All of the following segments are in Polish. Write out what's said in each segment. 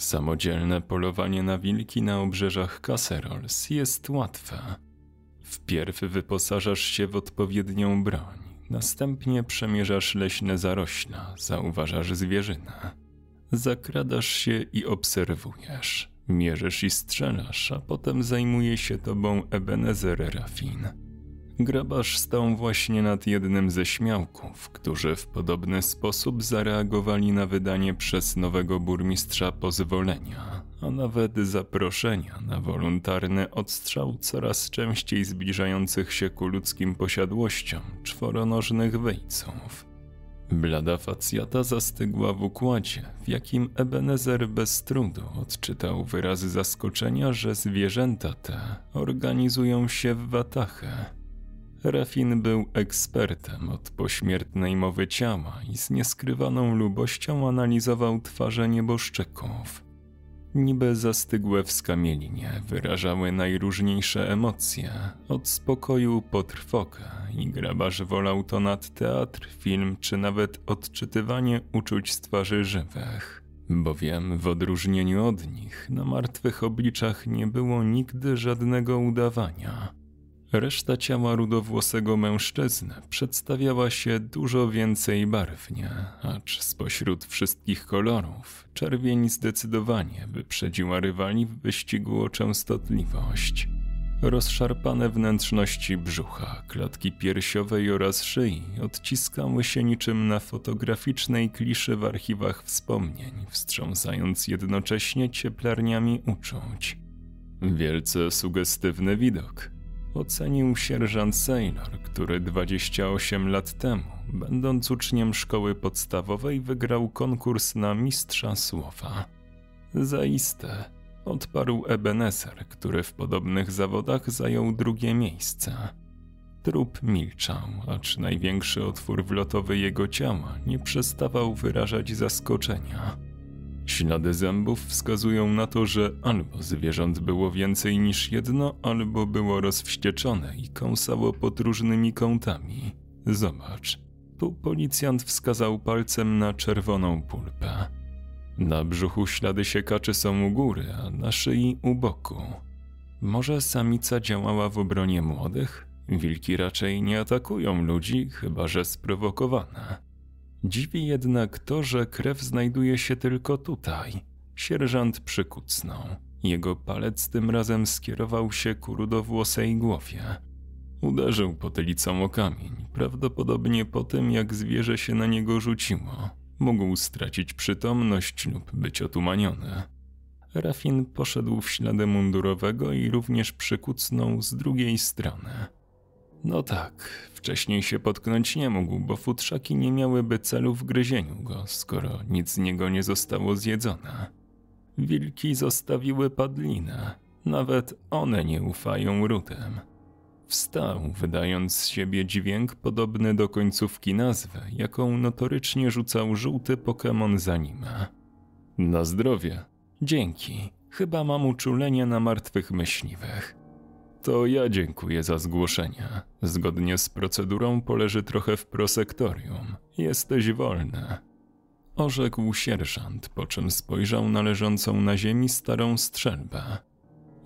Samodzielne polowanie na wilki na obrzeżach Cacerols jest łatwe. Wpierw wyposażasz się w odpowiednią broń, następnie przemierzasz leśne zarośla, zauważasz zwierzynę. Zakradasz się i obserwujesz, mierzysz i strzelasz, a potem zajmuje się tobą Ebenezer Rafin. Grabarz stał właśnie nad jednym ze śmiałków, którzy w podobny sposób zareagowali na wydanie przez nowego burmistrza pozwolenia, a nawet zaproszenia na wolontarny odstrzał coraz częściej zbliżających się ku ludzkim posiadłościom czworonożnych wejców. Blada facjata zastygła w układzie, w jakim Ebenezer bez trudu odczytał wyrazy zaskoczenia, że zwierzęta te organizują się w watachę. Rafin był ekspertem od pośmiertnej mowy ciała i z nieskrywaną lubością analizował twarze nieboszczyków. Niby zastygłe wskamielinie wyrażały najróżniejsze emocje, od spokoju po trwogę i grabarz wolał to nad teatr, film czy nawet odczytywanie uczuć z twarzy żywych. Bowiem w odróżnieniu od nich na martwych obliczach nie było nigdy żadnego udawania. Reszta ciała rudowłosego mężczyzny przedstawiała się dużo więcej barwnie, acz spośród wszystkich kolorów czerwień zdecydowanie wyprzedziła rywali w wyścigu o częstotliwość. Rozszarpane wnętrzności brzucha, klatki piersiowej oraz szyi odciskały się niczym na fotograficznej kliszy w archiwach wspomnień, wstrząsając jednocześnie cieplarniami uczuć. Wielce sugestywny widok – ocenił sierżant Sailor, który 28 lat temu, będąc uczniem szkoły podstawowej, wygrał konkurs na mistrza słowa. Zaiste, odparł Ebenezer, który w podobnych zawodach zajął drugie miejsce. Trup milczał, acz największy otwór wlotowy jego ciała nie przestawał wyrażać zaskoczenia. Ślady zębów wskazują na to, że albo zwierząt było więcej niż jedno, albo było rozwścieczone i kąsało pod różnymi kątami. Zobacz. Tu policjant wskazał palcem na czerwoną pulpę. Na brzuchu ślady siekaczy są u góry, a na szyi u boku. Może samica działała w obronie młodych? Wilki raczej nie atakują ludzi, chyba że sprowokowane. Dziwi jednak to, że krew znajduje się tylko tutaj. Sierżant przykucnął. Jego palec tym razem skierował się ku rudowłosej głowie. Uderzył potylicą o kamień, prawdopodobnie po tym, jak zwierzę się na niego rzuciło. Mógł stracić przytomność lub być otumaniony. Rafin poszedł w ślady mundurowego i również przykucnął z drugiej strony. No tak, wcześniej się potknąć nie mógł, bo futrzaki nie miałyby celu w gryzieniu go, skoro nic z niego nie zostało zjedzone. Wilki zostawiły padlinę, nawet one nie ufają rudem. Wstał, wydając z siebie dźwięk podobny do końcówki nazwy, jaką notorycznie rzucał żółty Pokémon z anime. Na zdrowie. Dzięki. Chyba mam uczulenie na martwych myśliwych. To ja dziękuję za zgłoszenie. Zgodnie z procedurą poleży trochę w prosektorium. Jesteś wolny. Orzekł sierżant, po czym spojrzał na leżącą na ziemi starą strzelbę.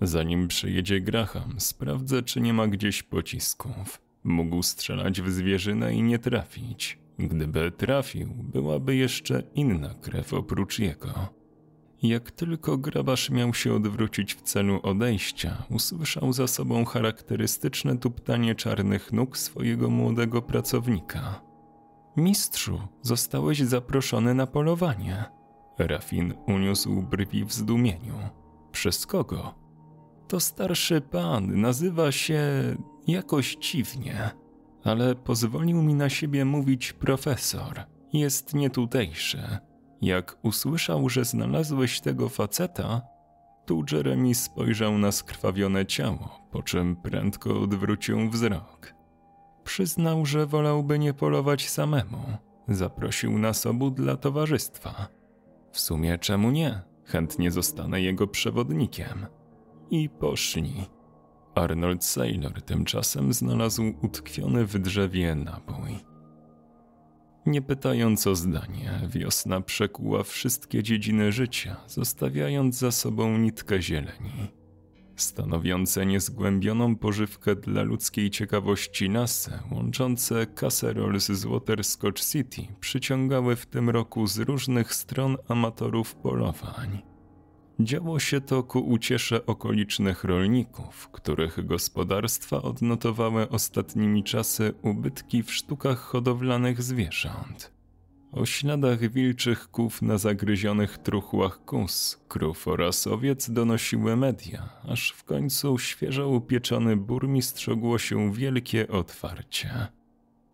Zanim przyjedzie Graham, sprawdzę, czy nie ma gdzieś pocisków. Mógł strzelać w zwierzynę i nie trafić. Gdyby trafił, byłaby jeszcze inna krew oprócz jego. Jak tylko grabarz miał się odwrócić w celu odejścia, usłyszał za sobą charakterystyczne tuptanie czarnych nóg swojego młodego pracownika. Mistrzu, zostałeś zaproszony na polowanie. Rafin uniósł brwi w zdumieniu. Przez kogo? To starszy pan, nazywa się jakoś dziwnie, ale pozwolił mi na siebie mówić profesor. Jest nietutejszy. Jak usłyszał, że znalazłeś tego faceta, tu Jeremy spojrzał na skrwawione ciało, po czym prędko odwrócił wzrok. Przyznał, że wolałby nie polować samemu. Zaprosił nas obu dla towarzystwa. W sumie czemu nie? Chętnie zostanę jego przewodnikiem. I poszli. Arnold Sailor tymczasem znalazł utkwiony w drzewie nabój. Nie pytając o zdanie, wiosna przekuła wszystkie dziedziny życia, zostawiając za sobą nitkę zieleni. Stanowiące niezgłębioną pożywkę dla ludzkiej ciekawości lasy, łączące Caserols z Waterscotch City, przyciągały w tym roku z różnych stron amatorów polowań. Działo się to ku uciesze okolicznych rolników, których gospodarstwa odnotowały ostatnimi czasy ubytki w sztukach hodowlanych zwierząt. O śladach wilczych ków na zagryzionych truchłach kus, krów oraz owiec donosiły media, aż w końcu świeżo upieczony burmistrz ogłosił wielkie otwarcie.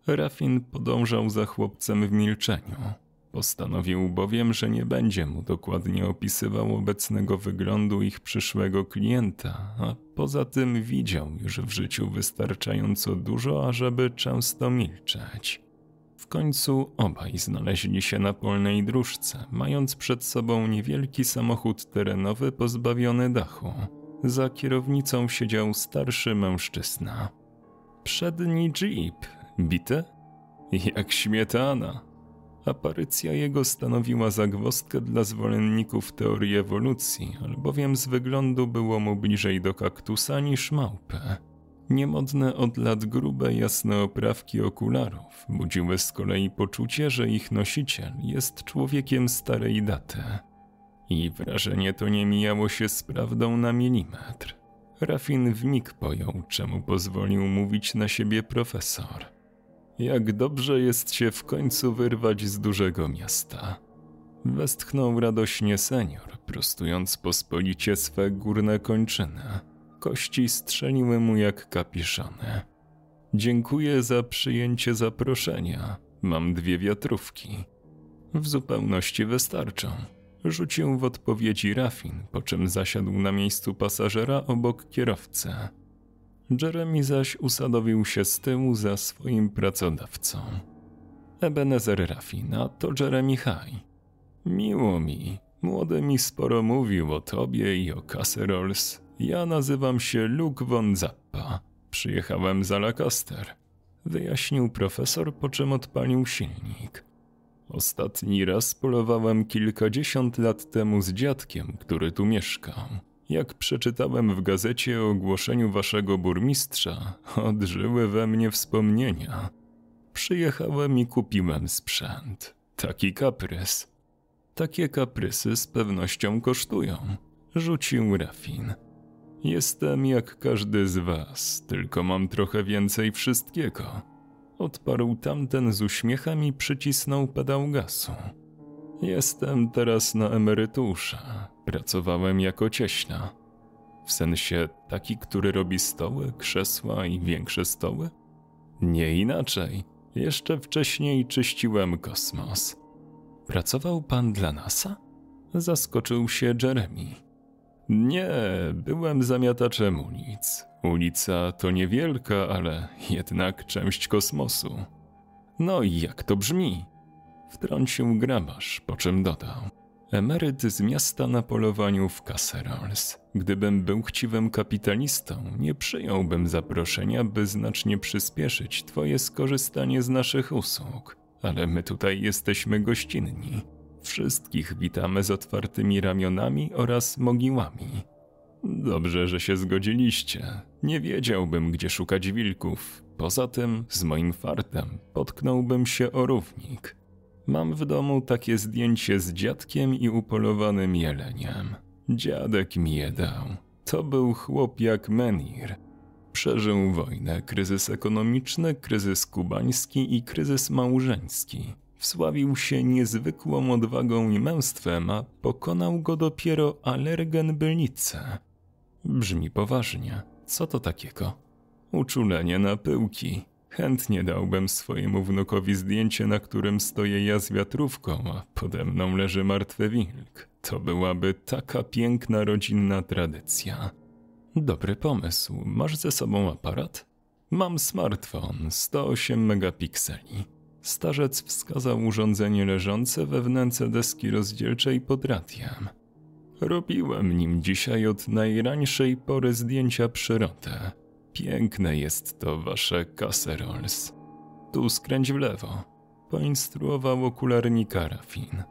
Rafin podążał za chłopcem w milczeniu. Postanowił bowiem, że nie będzie mu dokładnie opisywał obecnego wyglądu ich przyszłego klienta, a poza tym widział już w życiu wystarczająco dużo, ażeby często milczeć. W końcu obaj znaleźli się na polnej dróżce, mając przed sobą niewielki samochód terenowy pozbawiony dachu. Za kierownicą siedział starszy mężczyzna. Przedni jeep, bity? Jak śmietana. Aparycja jego stanowiła zagwozdkę dla zwolenników teorii ewolucji, albowiem z wyglądu było mu bliżej do kaktusa niż małpy. Niemodne od lat grube, jasne oprawki okularów budziły z kolei poczucie, że ich nosiciel jest człowiekiem starej daty. I wrażenie to nie mijało się z prawdą na milimetr. Rafin w mig pojął, czemu pozwolił mówić na siebie profesor. Jak dobrze jest się w końcu wyrwać z dużego miasta. Westchnął radośnie senior, prostując pospolicie swe górne kończyny. Kości strzeliły mu jak kapiszony. Dziękuję za przyjęcie zaproszenia. Mam dwie wiatrówki. W zupełności wystarczą. Rzucił w odpowiedzi Rafin, po czym zasiadł na miejscu pasażera obok kierowcy. Jeremy zaś usadowił się z tyłu za swoim pracodawcą. Ebenezer Raffin, a to Jeremy High. Miło mi, młody mi sporo mówił o tobie i o Casserols. Ja nazywam się Luke von Zappa. Przyjechałem z Alacaster. Wyjaśnił profesor, po czym odpalił silnik. Ostatni raz polowałem kilkadziesiąt lat temu z dziadkiem, który tu mieszkał. Jak przeczytałem w gazecie o ogłoszeniu waszego burmistrza, odżyły we mnie wspomnienia. Przyjechałem i kupiłem sprzęt. Taki kaprys. Takie kaprysy z pewnością kosztują. Rzucił Rafin. Jestem jak każdy z was, tylko mam trochę więcej wszystkiego. Odparł tamten z uśmiechem i przycisnął pedał gasu. Jestem teraz na emeryturze. Pracowałem jako cieśla. W sensie taki, który robi stoły, krzesła i większe stoły? Nie inaczej. Jeszcze wcześniej czyściłem kosmos. Pracował pan dla NASA? Zaskoczył się Jeremy. Nie, byłem zamiataczem ulic. Ulica to niewielka, ale jednak część kosmosu. No i jak to brzmi? Wtrącił grabarz, po czym dodał. Emeryt z miasta na polowaniu w Caserols. Gdybym był chciwym kapitalistą, nie przyjąłbym zaproszenia, by znacznie przyspieszyć twoje skorzystanie z naszych usług. Ale my tutaj jesteśmy gościnni. Wszystkich witamy z otwartymi ramionami oraz mogiłami. Dobrze, że się zgodziliście. Nie wiedziałbym, gdzie szukać wilków. Poza tym, z moim fartem, potknąłbym się o równik. Mam w domu takie zdjęcie z dziadkiem i upolowanym jeleniem. Dziadek mi je dał. To był chłop jak Menir. Przeżył wojnę, kryzys ekonomiczny, kryzys kubański i kryzys małżeński. Wsławił się niezwykłą odwagą i męstwem, a pokonał go dopiero alergen bylnice. Brzmi poważnie. Co to takiego? Uczulenie na pyłki. Chętnie dałbym swojemu wnukowi zdjęcie, na którym stoję ja z wiatrówką, a pode mną leży martwy wilk. To byłaby taka piękna rodzinna tradycja. Dobry pomysł. Masz ze sobą aparat? Mam smartfon, 108 megapikseli. Starzec wskazał urządzenie leżące we wnęce deski rozdzielczej pod radiem. Robiłem nim dzisiaj od najrańszej pory zdjęcia przyrody. Piękne jest to wasze casserols. Tu skręć w lewo. poinstruował okularnika Rafin.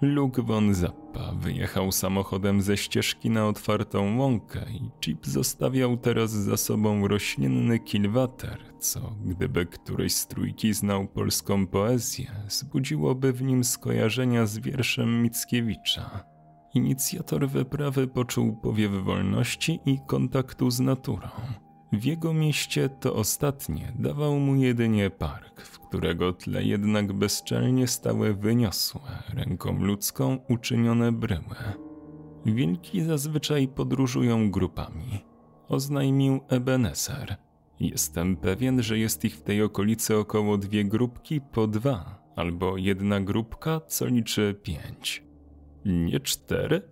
Luke von Zappa wyjechał samochodem ze ścieżki na otwartą łąkę i Chip zostawiał teraz za sobą roślinny kilwater, co, gdyby któryś z trójki znał polską poezję, zbudziłoby w nim skojarzenia z wierszem Mickiewicza. Inicjator wyprawy poczuł powiew wolności i kontaktu z naturą. W jego mieście to ostatnie dawał mu jedynie park, w którego tle jednak bezczelnie stały wyniosłe, ręką ludzką uczynione bryły. Wilki zazwyczaj podróżują grupami, oznajmił Ebenezer. Jestem pewien, że jest ich w tej okolicy około dwie grupki po dwa, albo jedna grupka, co liczy pięć. Nie cztery?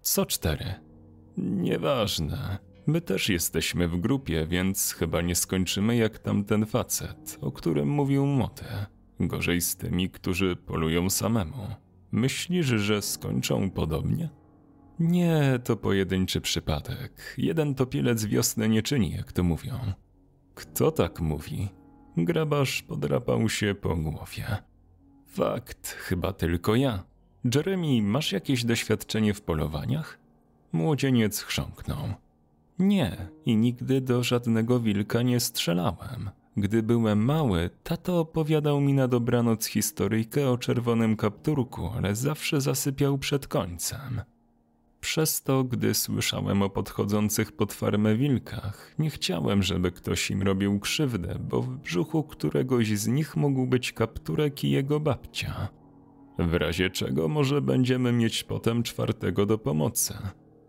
Co cztery? Nieważne. My też jesteśmy w grupie, więc chyba nie skończymy jak tamten facet, o którym mówił młody. Gorzej z tymi, którzy polują samemu. Myślisz, że skończą podobnie? Nie, to pojedynczy przypadek. Jeden topielec wiosny nie czyni, jak to mówią. Kto tak mówi? Grabarz podrapał się po głowie. Fakt, chyba tylko ja. Jeremy, masz jakieś doświadczenie w polowaniach? Młodzieniec chrząknął. Nie, i nigdy do żadnego wilka nie strzelałem. Gdy byłem mały, tato opowiadał mi na dobranoc historyjkę o czerwonym kapturku, ale zawsze zasypiał przed końcem. Przez to, gdy słyszałem o podchodzących pod farmę wilkach, nie chciałem, żeby ktoś im robił krzywdę, bo w brzuchu któregoś z nich mógł być kapturek i jego babcia. W razie czego może będziemy mieć potem czwartego do pomocy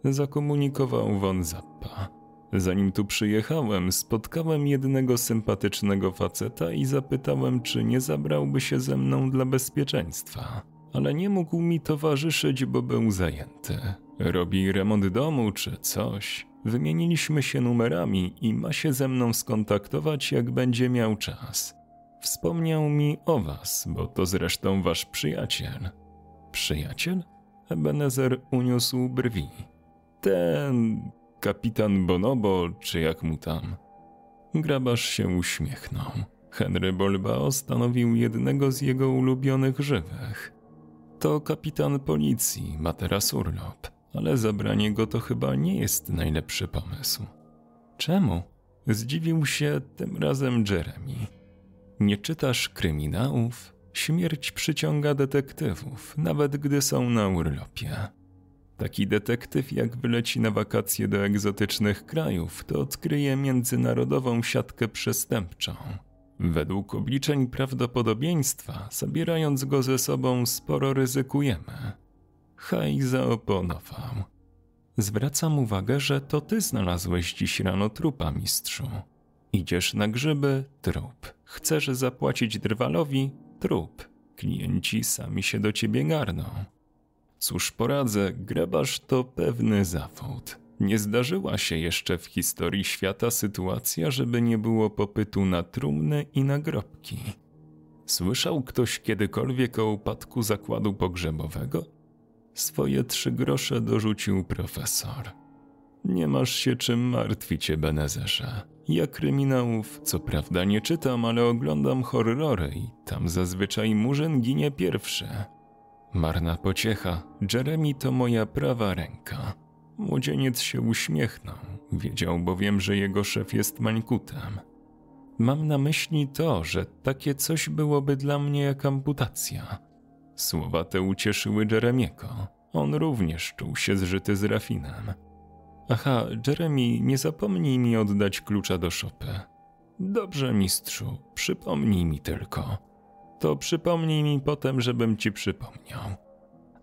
zakomunikował von Zappa. Zanim tu przyjechałem, spotkałem jednego sympatycznego faceta i zapytałem, czy nie zabrałby się ze mną dla bezpieczeństwa. Ale nie mógł mi towarzyszyć, bo był zajęty. Robi remont domu czy coś. Wymieniliśmy się numerami i ma się ze mną skontaktować, jak będzie miał czas. Wspomniał mi o was, bo to zresztą wasz przyjaciel. Przyjaciel? Ebenezer uniósł brwi. Ten kapitan Bonobo, czy jak mu tam. Grabarz się uśmiechnął. Henry Bolbao stanowił jednego z jego ulubionych żywych. To kapitan policji, ma teraz urlop, ale zabranie go to chyba nie jest najlepszy pomysł. Czemu? Zdziwił się tym razem Jeremy. Nie czytasz kryminałów? Śmierć przyciąga detektywów, nawet gdy są na urlopie. Taki detektyw, jak wyleci na wakacje do egzotycznych krajów, to odkryje międzynarodową siatkę przestępczą. Według obliczeń prawdopodobieństwa, zabierając go ze sobą, sporo ryzykujemy. Haj zaoponował. Zwracam uwagę, że to ty znalazłeś dziś rano trupa, mistrzu. Idziesz na grzyby? Trup. Chcesz zapłacić drwalowi? Trup. Klienci sami się do ciebie garną. Cóż poradzę, grabarz to pewny zawód. Nie zdarzyła się jeszcze w historii świata sytuacja, żeby nie było popytu na trumny i nagrobki. Słyszał ktoś kiedykolwiek o upadku zakładu pogrzebowego? Swoje trzy grosze dorzucił profesor. Nie masz się czym martwić, Benezerze. Ja kryminałów, co prawda nie czytam, ale oglądam horrory i tam zazwyczaj murzyn ginie pierwszy. Marna pociecha, Jeremy to moja prawa ręka. Młodzieniec się uśmiechnął, wiedział bowiem, że jego szef jest mańkutem. Mam na myśli to, że takie coś byłoby dla mnie jak amputacja. Słowa te ucieszyły Jeremiego. On również czuł się zżyty z rafinem. Aha, Jeremy, nie zapomnij mi oddać klucza do szopy. Dobrze, mistrzu, przypomnij mi tylko to przypomnij mi potem, żebym ci przypomniał.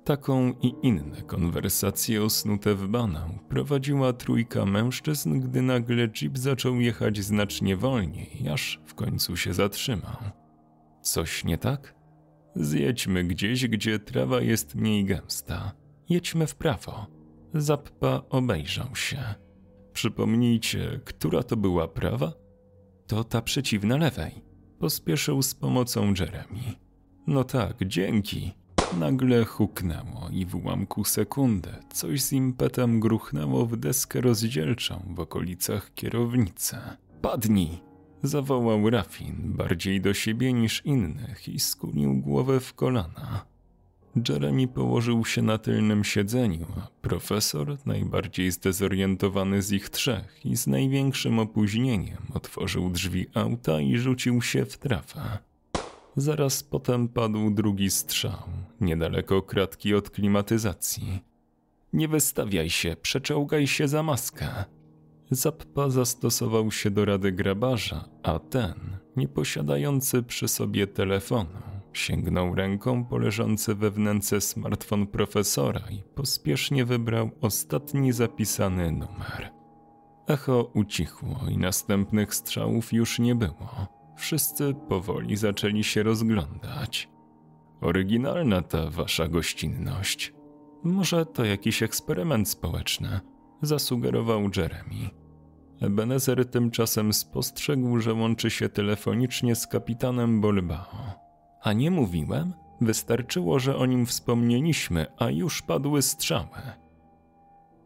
Taką i inne konwersacje osnute w banał prowadziła trójka mężczyzn, gdy nagle jeep zaczął jechać znacznie wolniej, aż w końcu się zatrzymał. Coś nie tak? Zjedźmy gdzieś, gdzie trawa jest mniej gęsta. Jedźmy w prawo. Zappa obejrzał się. Przypomnijcie, która to była prawa? To ta przeciwna lewej. Pospieszył z pomocą Jeremy. No tak, dzięki. Nagle huknęło i w ułamku sekundy coś z impetem gruchnęło w deskę rozdzielczą w okolicach kierownicy. Padnij! Zawołał Rafin bardziej do siebie niż innych i skunił głowę w kolana. Jeremy położył się na tylnym siedzeniu, a profesor, najbardziej zdezorientowany z ich trzech i z największym opóźnieniem, otworzył drzwi auta i rzucił się w trawę. Zaraz potem padł drugi strzał, niedaleko kratki od klimatyzacji. Nie wystawiaj się, przeczołgaj się za maskę. Zappa zastosował się do rady grabarza, a ten, nie posiadający przy sobie telefonu, sięgnął ręką po leżący we wnęce smartfon profesora i pospiesznie wybrał ostatni zapisany numer. Echo ucichło i następnych strzałów już nie było. Wszyscy powoli zaczęli się rozglądać. Oryginalna ta wasza gościnność. Może to jakiś eksperyment społeczny, zasugerował Jeremy. Ebenezer tymczasem spostrzegł, że łączy się telefonicznie z kapitanem Bolbao. A nie mówiłem? Wystarczyło, że o nim wspomnieliśmy, a już padły strzały.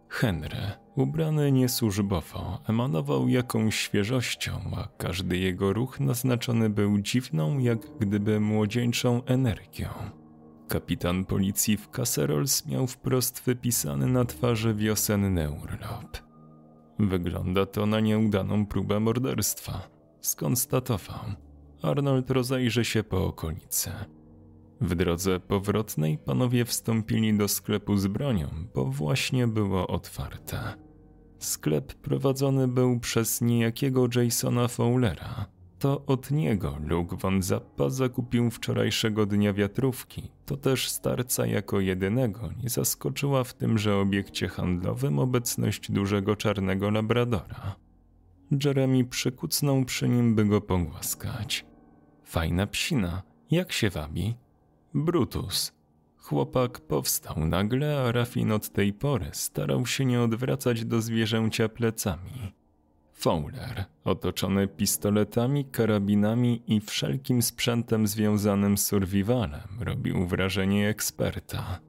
Henry, ubrany niesłużbowo, emanował jakąś świeżością, a każdy jego ruch naznaczony był dziwną, jak gdyby młodzieńczą energią. Kapitan policji w Cacerols miał wprost wypisany na twarzy wiosenny urlop. Wygląda to na nieudaną próbę morderstwa, skonstatował. Arnold rozejrzy się po okolicy. W drodze powrotnej panowie wstąpili do sklepu z bronią, bo właśnie było otwarte. Sklep prowadzony był przez niejakiego Jasona Fowlera. To od niego Luke von Zappa zakupił wczorajszego dnia wiatrówki. To też starca jako jedynego nie zaskoczyła w tymże obiekcie handlowym obecność dużego czarnego labradora. Jeremy przykucnął przy nim, by go pogłaskać. Fajna psina, jak się wabi? Brutus. Chłopak powstał nagle, a Rafin od tej pory starał się nie odwracać do zwierzęcia plecami. Fowler, otoczony pistoletami, karabinami i wszelkim sprzętem związanym z survivalem, robił wrażenie eksperta.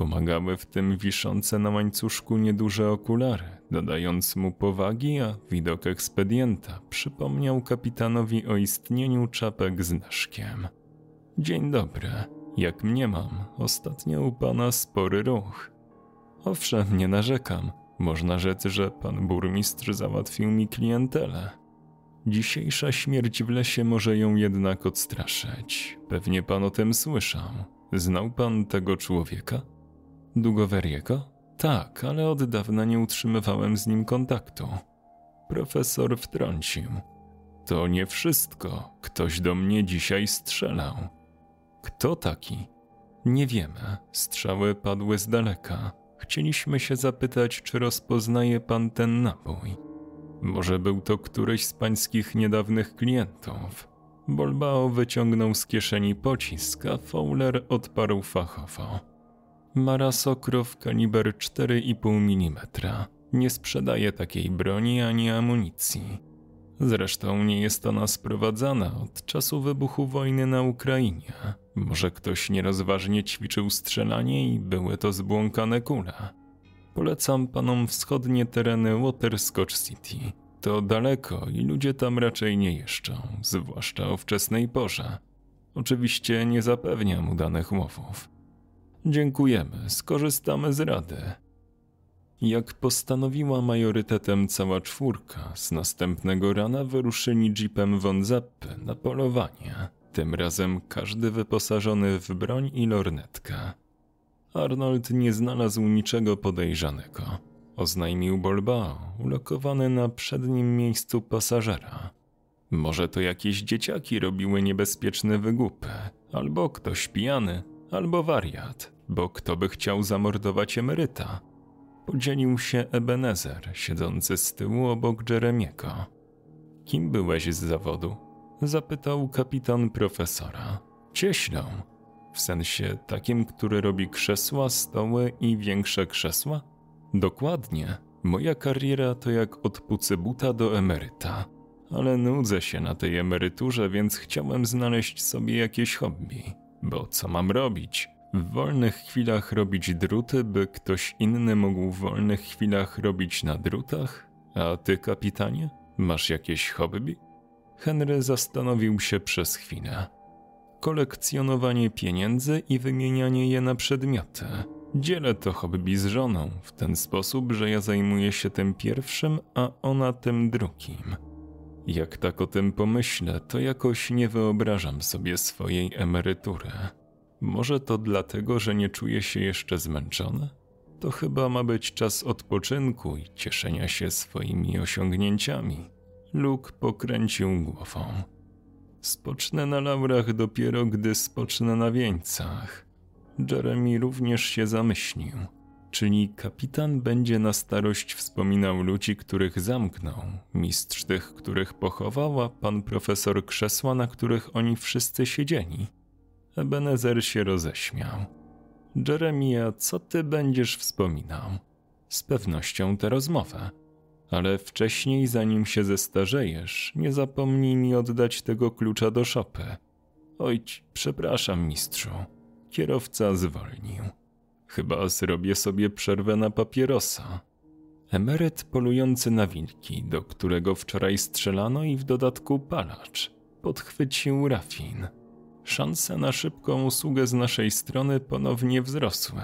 Pomagały w tym wiszące na łańcuszku nieduże okulary, dodając mu powagi, a widok ekspedienta przypomniał kapitanowi o istnieniu czapek z naszkiem. Dzień dobry, jak mnie mam, ostatnio u pana spory ruch. Owszem, nie narzekam. Można rzec, że pan burmistrz załatwił mi klientelę. Dzisiejsza śmierć w lesie może ją jednak odstraszyć. Pewnie pan o tym słyszał. Znał pan tego człowieka? Dugoweriego? Tak, ale od dawna nie utrzymywałem z nim kontaktu. Profesor wtrącił. To nie wszystko. Ktoś do mnie dzisiaj strzelał. Kto taki? Nie wiemy. Strzały padły z daleka. Chcieliśmy się zapytać, czy rozpoznaje pan ten napój. Może był to któryś z pańskich niedawnych klientów. Bolbao wyciągnął z kieszeni pocisk, a Fowler odparł fachowo. Mara Sokrow kaliber 4,5 mm. Nie sprzedaje takiej broni ani amunicji. Zresztą nie jest ona sprowadzana od czasu wybuchu wojny na Ukrainie. Może ktoś nierozważnie ćwiczył strzelanie i były to zbłąkane kule. Polecam panom wschodnie tereny Waterscotch City. To daleko i ludzie tam raczej nie jeżdżą, zwłaszcza o wczesnej porze. Oczywiście nie zapewniam udanych łowów. Dziękujemy, skorzystamy z rady. Jak postanowiła majorytetem cała czwórka, z następnego rana wyruszyli jeepem von na polowanie. Tym razem każdy wyposażony w broń i lornetkę. Arnold nie znalazł niczego podejrzanego. Oznajmił Bolbao, ulokowany na przednim miejscu pasażera. Może to jakieś dzieciaki robiły niebezpieczne wygłupy, albo ktoś pijany, albo wariat, bo kto by chciał zamordować emeryta? Podzielił się Ebenezer, siedzący z tyłu obok Jeremiego. Kim byłeś z zawodu? Zapytał kapitan profesora. Cieślą. W sensie takim, który robi krzesła, stoły i większe krzesła? Dokładnie. Moja kariera to jak od pucybuta do emeryta. Ale nudzę się na tej emeryturze, więc chciałem znaleźć sobie jakieś hobby. Bo co mam robić? W wolnych chwilach robić druty, by ktoś inny mógł w wolnych chwilach robić na drutach? A ty, kapitanie, masz jakieś hobby? Henry zastanowił się przez chwilę. Kolekcjonowanie pieniędzy i wymienianie je na przedmioty. Dzielę to hobby z żoną w ten sposób, że ja zajmuję się tym pierwszym, a ona tym drugim. Jak tak o tym pomyślę, to jakoś nie wyobrażam sobie swojej emerytury. Może to dlatego, że nie czuję się jeszcze zmęczony? To chyba ma być czas odpoczynku i cieszenia się swoimi osiągnięciami. Luke pokręcił głową. Spocznę na laurach dopiero, gdy spocznę na wieńcach. Jeremy również się zamyślił. Czyli kapitan będzie na starość wspominał ludzi, których zamknął, mistrz tych, których pochował, a pan profesor krzesła, na których oni wszyscy siedzieli. Ebenezer się roześmiał. Jeremia, co ty będziesz wspominał? Z pewnością tę rozmowę. Ale wcześniej, zanim się zestarzejesz, nie zapomnij mi oddać tego klucza do szopy. Oj, przepraszam, mistrzu. Kierowca zwolnił. Chyba zrobię sobie przerwę na papierosa. Emeryt polujący na wilki, do którego wczoraj strzelano i w dodatku palacz, podchwycił Rafin. Szanse na szybką usługę z naszej strony ponownie wzrosły.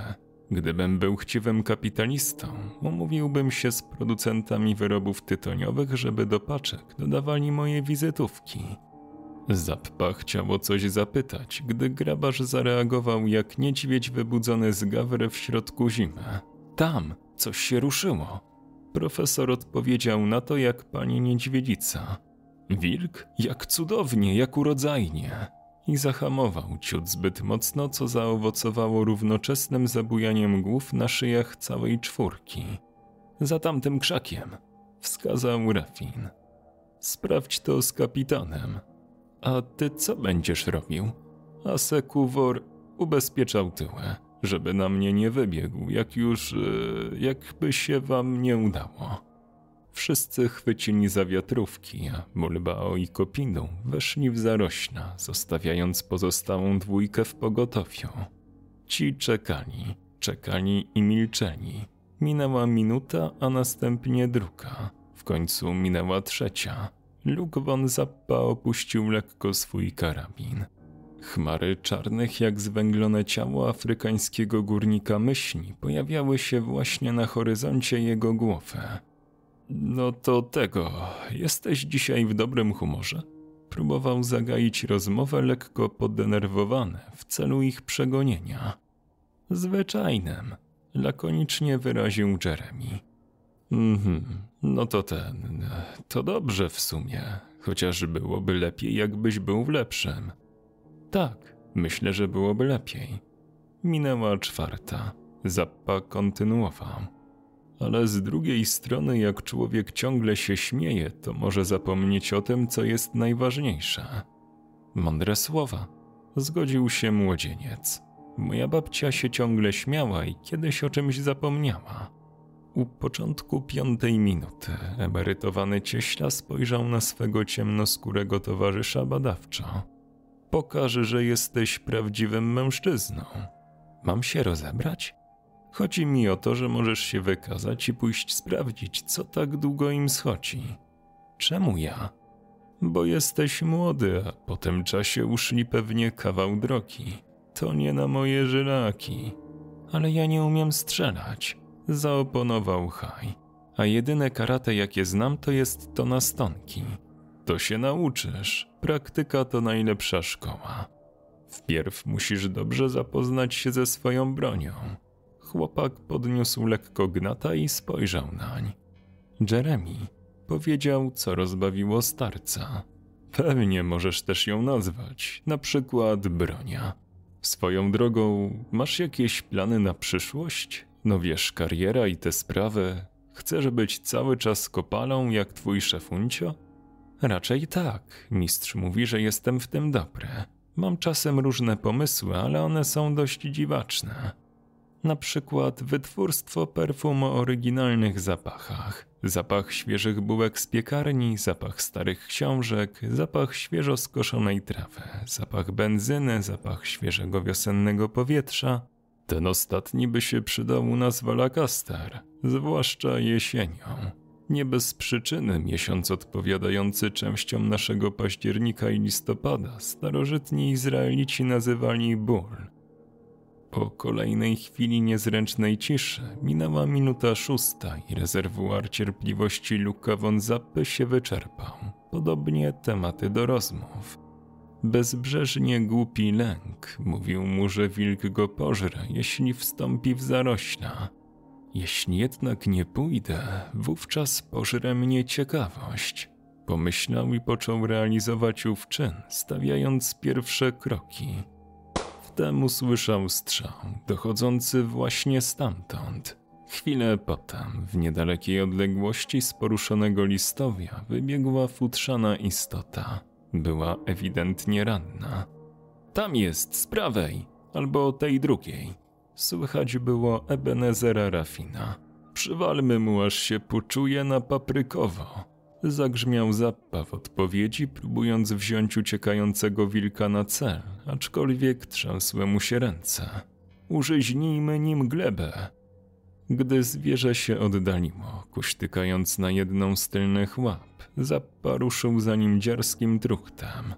Gdybym był chciwym kapitalistą, umówiłbym się z producentami wyrobów tytoniowych, żeby do paczek dodawali moje wizytówki. Zappa chciało coś zapytać, gdy grabarz zareagował jak niedźwiedź wybudzony z gawry w środku zimy. Tam coś się ruszyło. Profesor odpowiedział na to jak pani niedźwiedzica. Wilk? Jak cudownie, jak urodzajnie i zahamował ciut zbyt mocno, co zaowocowało równoczesnym zabujaniem głów na szyjach całej czwórki. Za tamtym krzakiem, wskazał Rafin. Sprawdź to z kapitanem. A ty co będziesz robił? A Sekuwor ubezpieczał tyłę, żeby na mnie nie wybiegł, jak już, e, jakby się wam nie udało. Wszyscy chwycili za wiatrówki, a Mulbao i Kopiną weszli w zarośla, zostawiając pozostałą dwójkę w pogotowiu. Ci czekali, czekali i milczeli. Minęła minuta, a następnie druga. W końcu minęła trzecia. Luke von Zappa opuścił lekko swój karabin. Chmary czarnych jak zwęglone ciało afrykańskiego górnika myśli pojawiały się właśnie na horyzoncie jego głowy. No to tego, jesteś dzisiaj w dobrym humorze? Próbował zagaić rozmowę lekko podenerwowany w celu ich przegonienia. Zwyczajnym, lakonicznie wyraził Jeremy. Mhm, no to ten, to dobrze w sumie, chociaż byłoby lepiej, jakbyś był w lepszym. Tak, myślę, że byłoby lepiej. Minęła czwarta. Zappa kontynuował ale z drugiej strony, jak człowiek ciągle się śmieje, to może zapomnieć o tym, co jest najważniejsze. Mądre słowa, zgodził się młodzieniec. Moja babcia się ciągle śmiała i kiedyś o czymś zapomniała. U początku piątej minuty emerytowany cieśla spojrzał na swego ciemnoskórego towarzysza badawczo. Pokaż, że jesteś prawdziwym mężczyzną. Mam się rozebrać? Chodzi mi o to, że możesz się wykazać i pójść sprawdzić, co tak długo im schodzi. Czemu ja? Bo jesteś młody, a po tym czasie uszli pewnie kawał drogi. To nie na moje żylaki. Ale ja nie umiem strzelać, zaoponował Haj. A jedyne karate, jakie znam, to jest to na stonki. To się nauczysz. Praktyka to najlepsza szkoła. Wpierw musisz dobrze zapoznać się ze swoją bronią. Chłopak podniósł lekko gnata i spojrzał nań. Jeremy powiedział, co rozbawiło starca. Pewnie możesz też ją nazwać, na przykład bronia. Swoją drogą, masz jakieś plany na przyszłość? No wiesz, kariera i te sprawy. Chcesz być cały czas kopalą jak twój szefuncio? Raczej tak. Mistrz mówi, że jestem w tym dobry. Mam czasem różne pomysły, ale one są dość dziwaczne na przykład wytwórstwo perfum o oryginalnych zapachach. Zapach świeżych bułek z piekarni, zapach starych książek, zapach świeżo skoszonej trawy, zapach benzyny, zapach świeżego wiosennego powietrza. Ten ostatni by się przydał u nas w Alakaster, zwłaszcza jesienią. Nie bez przyczyny miesiąc odpowiadający częściom naszego października i listopada starożytni Izraelici nazywali ból. Po kolejnej chwili niezręcznej ciszy minęła minuta szósta i rezerwuar cierpliwości Luka von Zappy się wyczerpał. Podobnie tematy do rozmów. Bezbrzeżnie głupi lęk mówił mu, że wilk go pożre, jeśli wstąpi w zarośla. Jeśli jednak nie pójdę, wówczas pożre mnie ciekawość. Pomyślał i począł realizować ów czyn, stawiając pierwsze kroki. Wtem usłyszał strzał, dochodzący właśnie stamtąd. Chwilę potem, w niedalekiej odległości z poruszonego listowia, wybiegła futrzana istota. Była ewidentnie ranna. Tam jest, z prawej, albo tej drugiej. Słychać było Ebenezera Rafina. Przywalmy mu, aż się poczuje na paprykowo. Zagrzmiał Zappa w odpowiedzi, próbując wziąć uciekającego wilka na cel, aczkolwiek trzęsły mu się ręce. Użyźnijmy nim glebę. Gdy zwierzę się oddaliło, kuśtykając na jedną z tylnych łap, Zappa ruszył za nim dziarskim truchtem.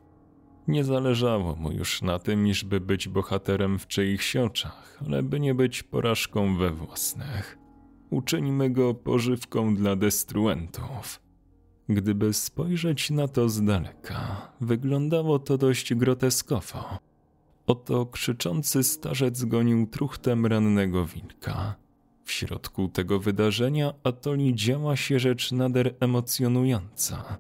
Nie zależało mu już na tym, iżby być bohaterem w czyichś oczach, ale by nie być porażką we własnych. Uczyńmy go pożywką dla destruentów. Gdyby spojrzeć na to z daleka, wyglądało to dość groteskowo. Oto krzyczący starzec gonił truchtem rannego wilka. W środku tego wydarzenia Atoli działa się rzecz nader emocjonująca.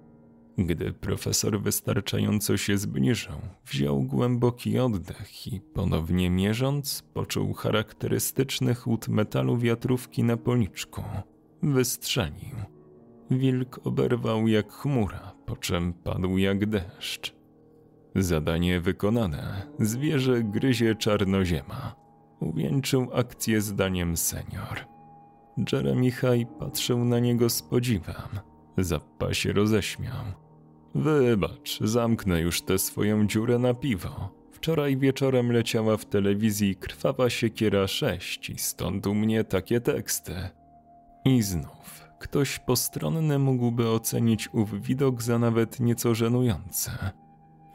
Gdy profesor wystarczająco się zbliżył, wziął głęboki oddech i ponownie mierząc, poczuł charakterystyczny chłód metalu wiatrówki na policzku. Wystrzelił. Wilk oberwał jak chmura, po czym padł jak deszcz. Zadanie wykonane. Zwierzę gryzie czarnoziema. Uwieńczył akcję zdaniem senior. Jeremy High patrzył na niego z podziwem. Zappa się roześmiał. Wybacz, zamknę już tę swoją dziurę na piwo. Wczoraj wieczorem leciała w telewizji Krwawa Siekiera 6 i stąd u mnie takie teksty. I znów, ktoś postronny mógłby ocenić ów widok za nawet nieco żenujący.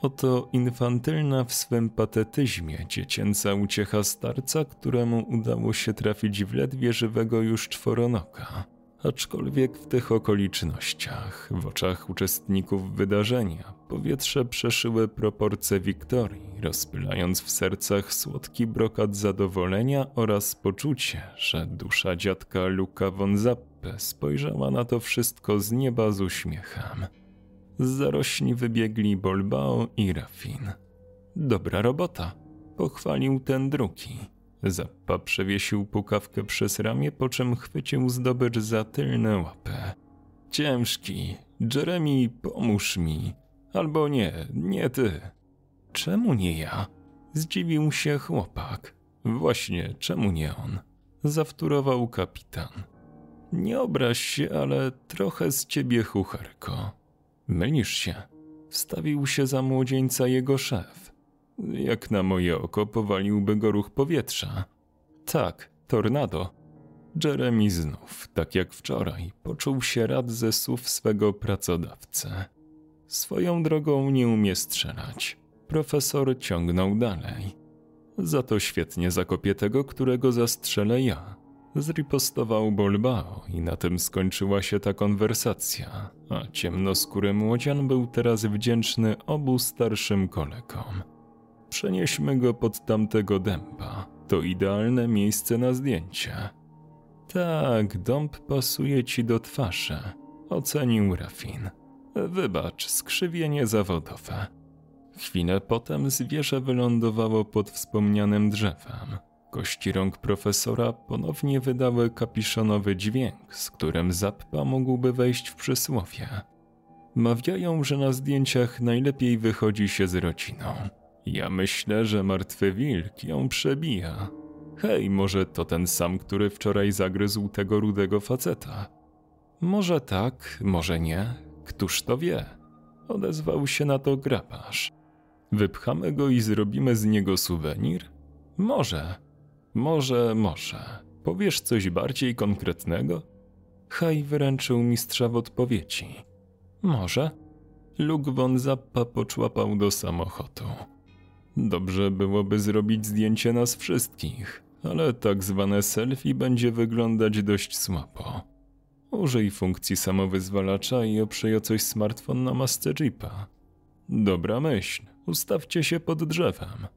Oto infantylna w swym patetyzmie dziecięca uciecha starca, któremu udało się trafić w ledwie żywego już czworonoka. Aczkolwiek w tych okolicznościach, w oczach uczestników wydarzenia, powietrze przeszyły proporcje wiktorii, rozpylając w sercach słodki brokat zadowolenia oraz poczucie, że dusza dziadka Luka von Zappe spojrzała na to wszystko z nieba z uśmiechem. Z zarośli wybiegli Bolbao i Rafin. Dobra robota, pochwalił ten drugi. Zappa przewiesił pukawkę przez ramię, po czym chwycił zdobycz za tylne łapy. Ciężki, Jeremy, pomóż mi. Albo nie, nie ty. Czemu nie ja? Zdziwił się chłopak. Właśnie, czemu nie on? Zawtórował kapitan. Nie obraź się, ale trochę z ciebie chucharko. Mylisz się. Wstawił się za młodzieńca jego szef. Jak na moje oko powaliłby go ruch powietrza. Tak, tornado. Jeremy znów, tak jak wczoraj, poczuł się rad ze słów swego pracodawcy. Swoją drogą nie umie strzelać. Profesor ciągnął dalej. Za to świetnie zakopię tego, którego zastrzelę ja. Zripostował Bolbao i na tym skończyła się ta konwersacja, a ciemnoskóry młodzian był teraz wdzięczny obu starszym kolegom. Przenieśmy go pod tamtego dęba. To idealne miejsce na zdjęcie. Tak, dąb pasuje ci do twarzy, ocenił Rafin. Wybacz, skrzywienie zawodowe. Chwilę potem zwierzę wylądowało pod wspomnianym drzewem. Kości rąk profesora ponownie wydały kapiszonowy dźwięk, z którym Zappa mógłby wejść w przysłowie. Mawiają, że na zdjęciach najlepiej wychodzi się z rodziną. Ja myślę, że martwy wilk ją przebija. Hej, może to ten sam, który wczoraj zagryzł tego rudego faceta. Może tak, może nie, któż to wie? Odezwał się na to grabarz. Wypchamy go i zrobimy z niego suwenir? Może, może, może. Powiesz coś bardziej konkretnego? Haj wyręczył mistrza w odpowiedzi. Może? Luke von Zappa poczłapał do samochodu. Dobrze byłoby zrobić zdjęcie nas wszystkich, ale tak zwane selfie będzie wyglądać dość słabo. Użyj funkcji samowyzwalacza i oprzyj o coś smartfon na masce Jeepa. Dobra myśl, ustawcie się pod drzewem.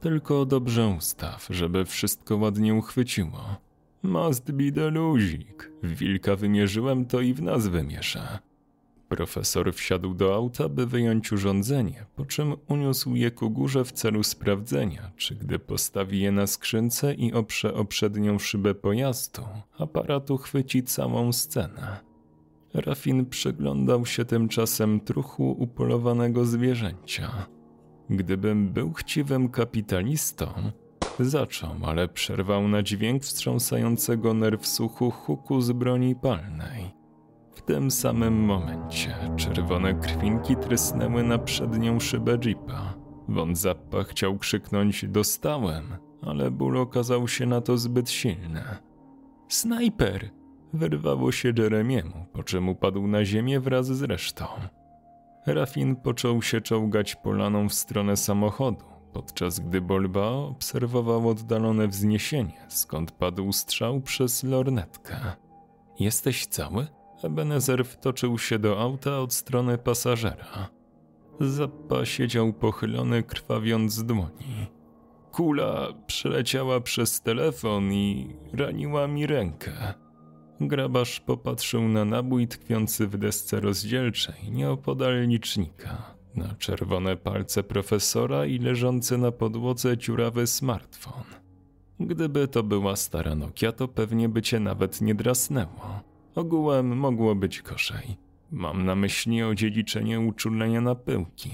Tylko dobrze ustaw, żeby wszystko ładnie uchwyciło. Must be the luzik. Wilka wymierzyłem, to i w nas wymieszę. Profesor wsiadł do auta, by wyjąć urządzenie, po czym uniósł je ku górze w celu sprawdzenia, czy gdy postawi je na skrzynce i oprze o przednią szybę pojazdu, aparat uchwyci całą scenę. Rafin przyglądał się tymczasem truchu upolowanego zwierzęcia. Gdybym był chciwym kapitalistą, zaczął, ale przerwał na dźwięk wstrząsającego nerw słuchu huku z broni palnej. W tym samym momencie czerwone krwinki trysnęły na przednią szybę jeepa. Von Zappa chciał krzyknąć dostałem, ale ból okazał się na to zbyt silny. Snajper! Wyrwało się Jeremiemu, po czym upadł na ziemię wraz z resztą. Rafin począł się czołgać polaną w stronę samochodu, podczas gdy Bolba obserwował oddalone wzniesienie, skąd padł strzał przez lornetkę. Jesteś cały? Ebenezer wtoczył się do auta od strony pasażera. Zappa siedział pochylony, krwawiąc z dłoni. Kula przeleciała przez telefon i raniła mi rękę. Grabarz popatrzył na nabój tkwiący w desce rozdzielczej nieopodal licznika, na czerwone palce profesora i leżący na podłodze dziurawy smartfon. Gdyby to była stara Nokia, to pewnie by cię nawet nie drasnęło. Ogółem mogło być gorzej. Mam na myśli odziedziczenie uczulenia na pyłki.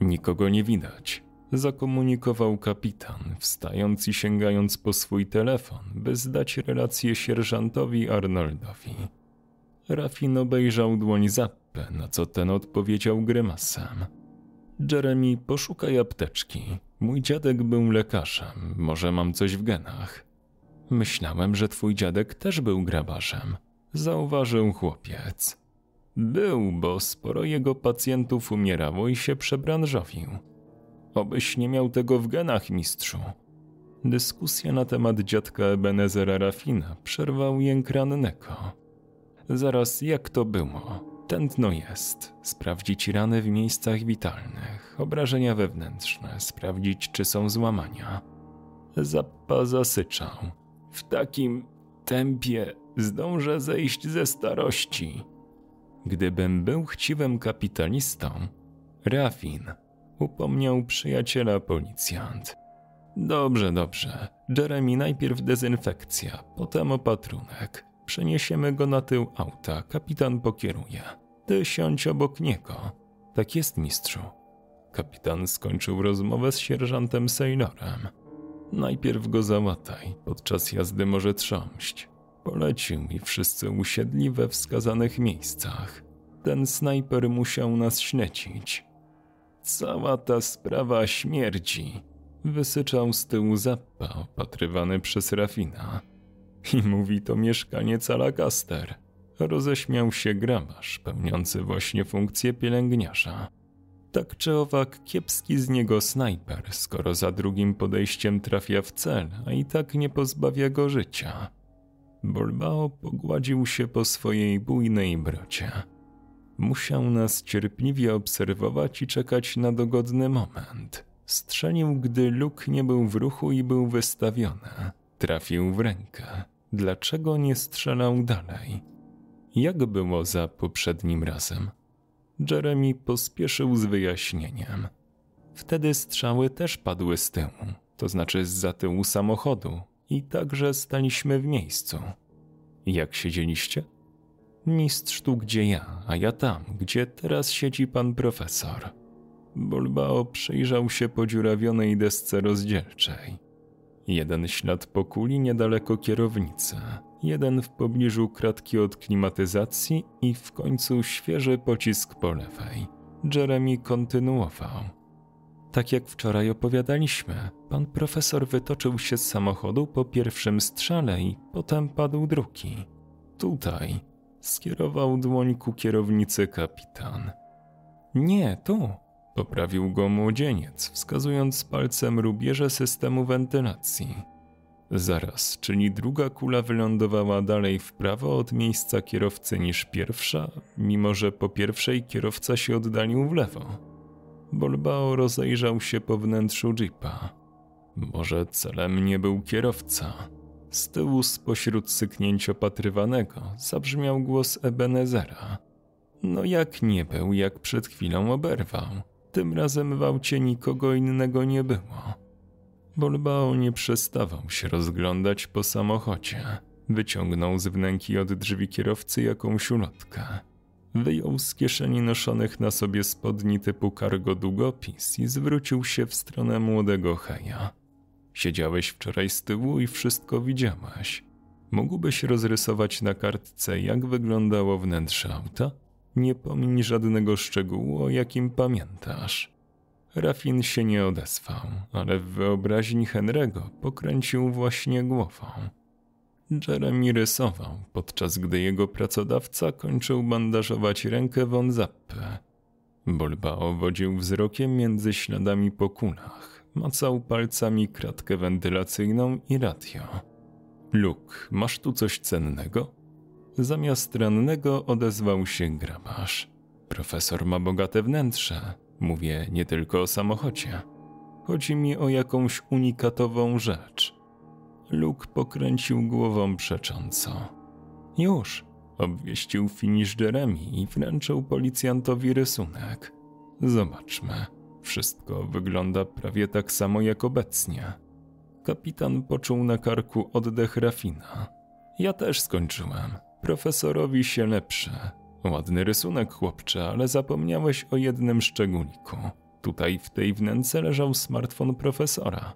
Nikogo nie widać zakomunikował kapitan, wstając i sięgając po swój telefon, by zdać relację sierżantowi Arnoldowi. Rafin obejrzał dłoń Zappę, na co ten odpowiedział grymasem. Jeremy, poszukaj apteczki. Mój dziadek był lekarzem, może mam coś w genach. Myślałem, że twój dziadek też był grabarzem, zauważył chłopiec. Był, bo sporo jego pacjentów umierało i się przebranżowił. Obyś nie miał tego w genach, mistrzu. Dyskusja na temat dziadka Ebenezera Rafina przerwał jęk rannego. Zaraz jak to było? Tętno jest. Sprawdzić rany w miejscach witalnych, obrażenia wewnętrzne, sprawdzić czy są złamania. Zappa zasyczał. W takim tempie zdążę zejść ze starości. Gdybym był chciwym kapitalistą, Rafin upomniał przyjaciela policjant. Dobrze, dobrze. Jeremy, najpierw dezynfekcja, potem opatrunek. Przeniesiemy go na tył auta, kapitan pokieruje. Ty siądź obok niego. Tak jest, mistrzu. Kapitan skończył rozmowę z sierżantem Sailorem. Najpierw go załataj, podczas jazdy może trząść. Polecił i wszyscy usiedli we wskazanych miejscach. Ten snajper musiał nas śledzić. Cała ta sprawa śmierci, wysyczał z tyłu Zappa opatrywany przez Rafina. I mówi to mieszkaniec Alagaster. Roześmiał się grabarz, pełniący właśnie funkcję pielęgniarza. Tak czy owak kiepski z niego snajper, skoro za drugim podejściem trafia w cel, a i tak nie pozbawia go życia. Bolbao pogładził się po swojej bujnej brocie. Musiał nas cierpliwie obserwować i czekać na dogodny moment. Strzelił, gdy luk nie był w ruchu i był wystawiony. Trafił w rękę. Dlaczego nie strzelał dalej? Jak było za poprzednim razem? Jeremy pospieszył z wyjaśnieniem. Wtedy strzały też padły z tyłu, to znaczy z za tyłu samochodu, i także staliśmy w miejscu. Jak siedzieliście? Mistrz tu gdzie ja, a ja tam, gdzie teraz siedzi pan profesor. Bulbao przyjrzał się podziurawionej desce rozdzielczej. Jeden ślad po kuli niedaleko kierownicy, jeden w pobliżu kratki od klimatyzacji i w końcu świeży pocisk po lewej. Jeremy kontynuował. Tak jak wczoraj opowiadaliśmy, pan profesor wytoczył się z samochodu po pierwszym strzale i potem padł drugi. Tutaj. Skierował dłoń ku kierownicy kapitan. Nie, tu. Poprawił go młodzieniec, wskazując palcem rubieże systemu wentylacji. Zaraz, czyli druga kula wylądowała dalej w prawo od miejsca kierowcy niż pierwsza, mimo że po pierwszej kierowca się oddalił w lewo. Bolbao rozejrzał się po wnętrzu jeepa. Może celem nie był kierowca. Z tyłu spośród syknięć opatrywanego zabrzmiał głos Ebenezera. No jak nie był, jak przed chwilą oberwał. Tym razem w aucie nikogo innego nie było. Bolbao nie przestawał się rozglądać po samochodzie. Wyciągnął z wnęki od drzwi kierowcy jakąś ulotkę. Wyjął z kieszeni noszonych na sobie spodni typu cargo długopis i zwrócił się w stronę młodego Heja. Siedziałeś wczoraj z tyłu i wszystko widziałeś. Mógłbyś rozrysować na kartce, jak wyglądało wnętrze auta? Nie pomiń żadnego szczegółu, o jakim pamiętasz. Rafin się nie odezwał, ale w wyobraźni Henry'ego pokręcił właśnie głową. Jeremy rysował, podczas gdy jego pracodawca kończył bandażować rękę von Zappe. Bolbao wodził wzrokiem między śladami po kulach, macał palcami kratkę wentylacyjną i radio. Luke, masz tu coś cennego? Zamiast rannego odezwał się grabarz. Profesor ma bogate wnętrze, Mówię nie tylko o samochodzie. Chodzi mi o jakąś unikatową rzecz. Luke pokręcił głową przecząco. Już, obwieścił finisz Jeremy i wręczył policjantowi rysunek. Zobaczmy. Wszystko wygląda prawie tak samo jak obecnie. Kapitan poczuł na karku oddech Rafina. Ja też skończyłem. Profesorowi się lepsze. Ładny rysunek, chłopcze, ale zapomniałeś o jednym szczególniku. Tutaj w tej wnęce leżał smartfon profesora.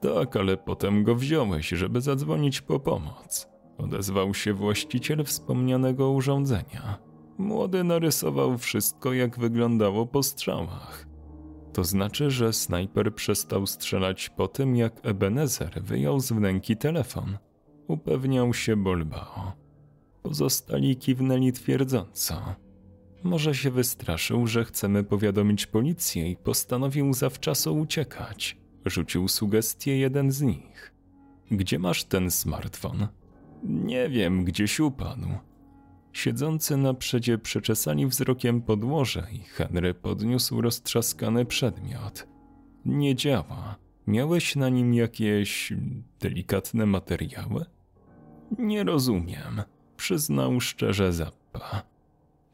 Tak, ale potem go wziąłeś, żeby zadzwonić po pomoc. Odezwał się właściciel wspomnianego urządzenia. Młody narysował wszystko, jak wyglądało po strzałach. To znaczy, że snajper przestał strzelać po tym, jak Ebenezer wyjął z wnęki telefon. Upewniał się Bolbao. Pozostali kiwnęli twierdząco. Może się wystraszył, że chcemy powiadomić policję i postanowił zawczasu uciekać. Rzucił sugestię jeden z nich. Gdzie masz ten smartfon? Nie wiem, gdzieś upadł. Siedzący na przedzie przeczesali wzrokiem podłoże i Henry podniósł roztrzaskany przedmiot. Nie działa. Miałeś na nim jakieś delikatne materiały? Nie rozumiem przyznał szczerze Zappa.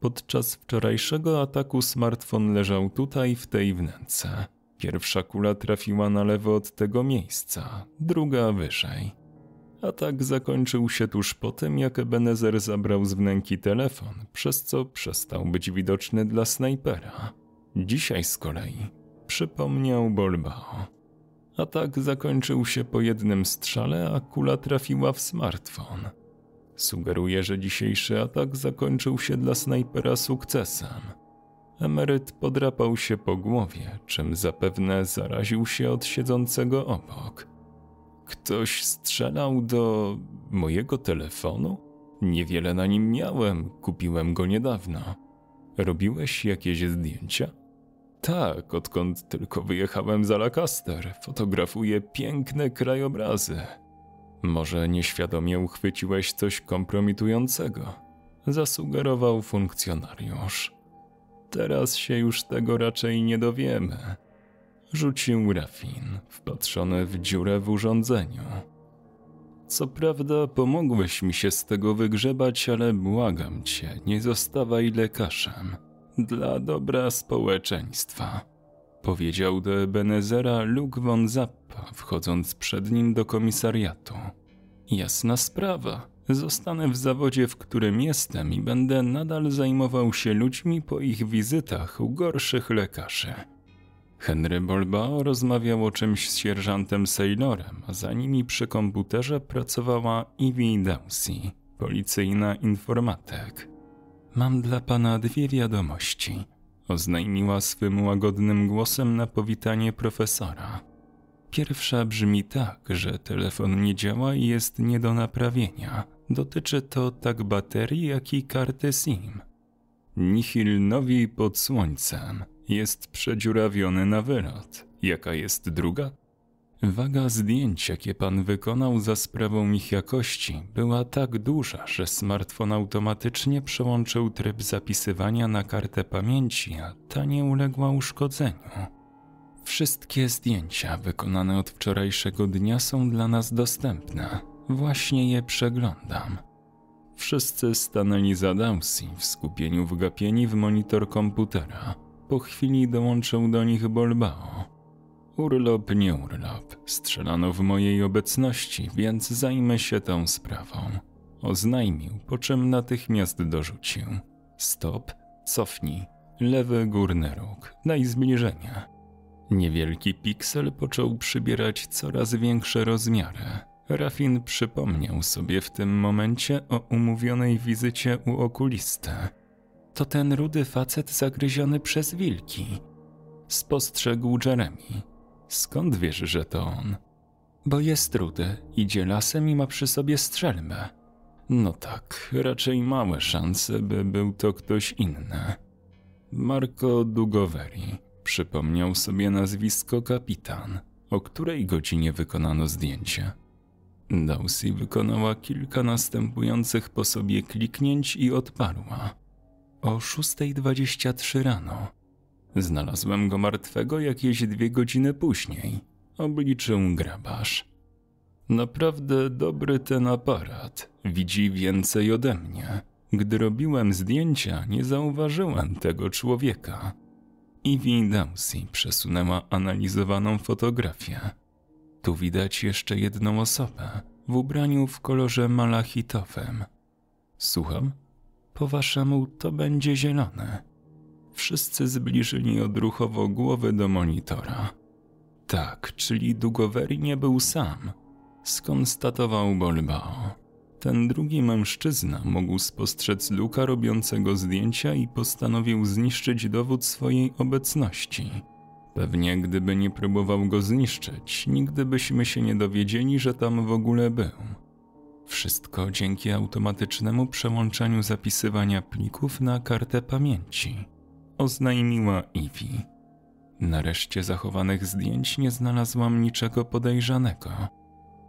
Podczas wczorajszego ataku smartfon leżał tutaj w tej wnęce. Pierwsza kula trafiła na lewo od tego miejsca, druga wyżej. Atak zakończył się tuż po tym, jak Ebenezer zabrał z wnęki telefon, przez co przestał być widoczny dla snajpera. Dzisiaj z kolei przypomniał Bolbao. Atak zakończył się po jednym strzale, a kula trafiła w smartfon. Sugeruje, że dzisiejszy atak zakończył się dla snajpera sukcesem. Emeryt podrapał się po głowie, czym zapewne zaraził się od siedzącego obok. Ktoś strzelał do mojego telefonu? Niewiele na nim miałem, kupiłem go niedawno. Robiłeś jakieś zdjęcia? Tak, odkąd tylko wyjechałem za Lancaster, fotografuję piękne krajobrazy. Może nieświadomie uchwyciłeś coś kompromitującego, zasugerował funkcjonariusz. Teraz się już tego raczej nie dowiemy. Rzucił Rafin, wpatrzony w dziurę w urządzeniu. Co prawda, pomogłeś mi się z tego wygrzebać, ale błagam cię, nie zostawaj lekarzem. Dla dobra społeczeństwa powiedział do Ebenezera Luke von Zappa, wchodząc przed nim do komisariatu. Jasna sprawa. Zostanę w zawodzie, w którym jestem i będę nadal zajmował się ludźmi po ich wizytach u gorszych lekarzy. Henry Bolbao rozmawiał o czymś z sierżantem Saylorem, a za nimi przy komputerze pracowała Ivy Dowsey, policyjna informatek. Mam dla pana dwie wiadomości – oznajmiła swym łagodnym głosem na powitanie profesora. Pierwsza brzmi tak, że telefon nie działa i jest nie do naprawienia. Dotyczy to tak baterii, jak i karty SIM. Nihil nowi pod słońcem jest przedziurawiony na wylot. Jaka jest druga? Waga zdjęć, jakie pan wykonał za sprawą ich jakości, była tak duża, że smartfon automatycznie przełączył tryb zapisywania na kartę pamięci, a ta nie uległa uszkodzeniu. Wszystkie zdjęcia wykonane od wczorajszego dnia są dla nas dostępne. Właśnie je przeglądam. Wszyscy stanęli za Dawsi w skupieniu wgapieni w monitor komputera. Po chwili dołączył do nich Bolbao. Urlop, nie urlop. Strzelano w mojej obecności, więc zajmę się tą sprawą. Oznajmił, po czym natychmiast dorzucił. Stop, cofnij. Lewy górny róg. Daj zbliżenia. Niewielki piksel począł przybierać coraz większe rozmiary. Rafin przypomniał sobie w tym momencie o umówionej wizycie u okulisty. To ten rudy facet zagryziony przez wilki. Spostrzegł Jeremy. Skąd wiesz, że to on? Bo jest rudy, idzie lasem i ma przy sobie strzelbę. No tak, raczej małe szanse, by był to ktoś inny. Marco Dugoweri przypomniał sobie nazwisko kapitan. O której godzinie wykonano zdjęcie? Dawsi wykonała kilka następujących po sobie kliknięć i odparła. O 6.23 rano. Znalazłem go martwego jakieś dwie godziny później. Obliczył grabarz. Naprawdę dobry ten aparat. Widzi więcej ode mnie. Gdy robiłem zdjęcia, nie zauważyłem tego człowieka. Ivy Dawsi przesunęła analizowaną fotografię. Tu widać jeszcze jedną osobę w ubraniu w kolorze malachitowym. Słucham? Po waszemu to będzie zielone. Wszyscy zbliżyli odruchowo głowy do monitora. Tak, czyli Dugoweri nie był sam, skonstatował Bolbao. Ten drugi mężczyzna mógł spostrzec Luka robiącego zdjęcia i postanowił zniszczyć dowód swojej obecności. Pewnie gdyby nie próbował go zniszczyć, nigdy byśmy się nie dowiedzieli, że tam w ogóle był. Wszystko dzięki automatycznemu przełączaniu zapisywania plików na kartę pamięci, oznajmiła Ivy. Na reszcie zachowanych zdjęć nie znalazłam niczego podejrzanego.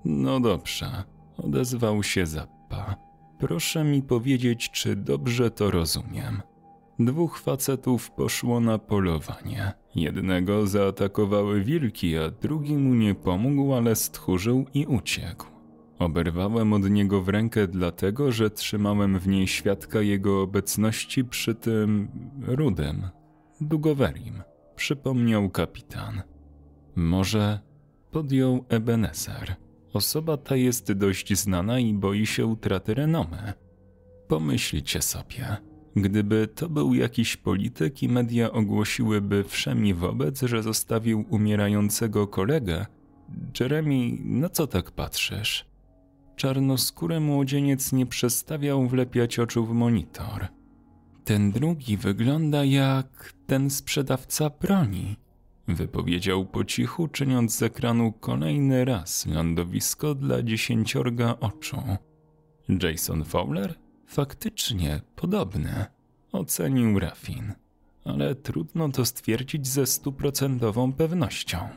No dobrze, odezwał się Zappa. Proszę mi powiedzieć, czy dobrze to rozumiem. Dwóch facetów poszło na polowanie. Jednego zaatakowały wilki, a drugi mu nie pomógł, ale stchórzył i uciekł. Oberwałem od niego w rękę dlatego, że trzymałem w niej świadka jego obecności przy tym rudym, Dugowerim, przypomniał kapitan. Może podjął Ebenezer. Osoba ta jest dość znana i boi się utraty renomy. Pomyślcie sobie, gdyby to był jakiś polityk i media ogłosiłyby wszemi wobec, że zostawił umierającego kolegę, Jeremy, na co tak patrzysz? Czarnoskóry młodzieniec nie przestawiał wlepiać oczu w monitor. Ten drugi wygląda jak ten sprzedawca broni wypowiedział po cichu, czyniąc z ekranu kolejny raz lądowisko dla dziesięciorga oczu. Jason Fowler? Faktycznie podobny, ocenił Rafin, ale trudno to stwierdzić ze stuprocentową pewnością.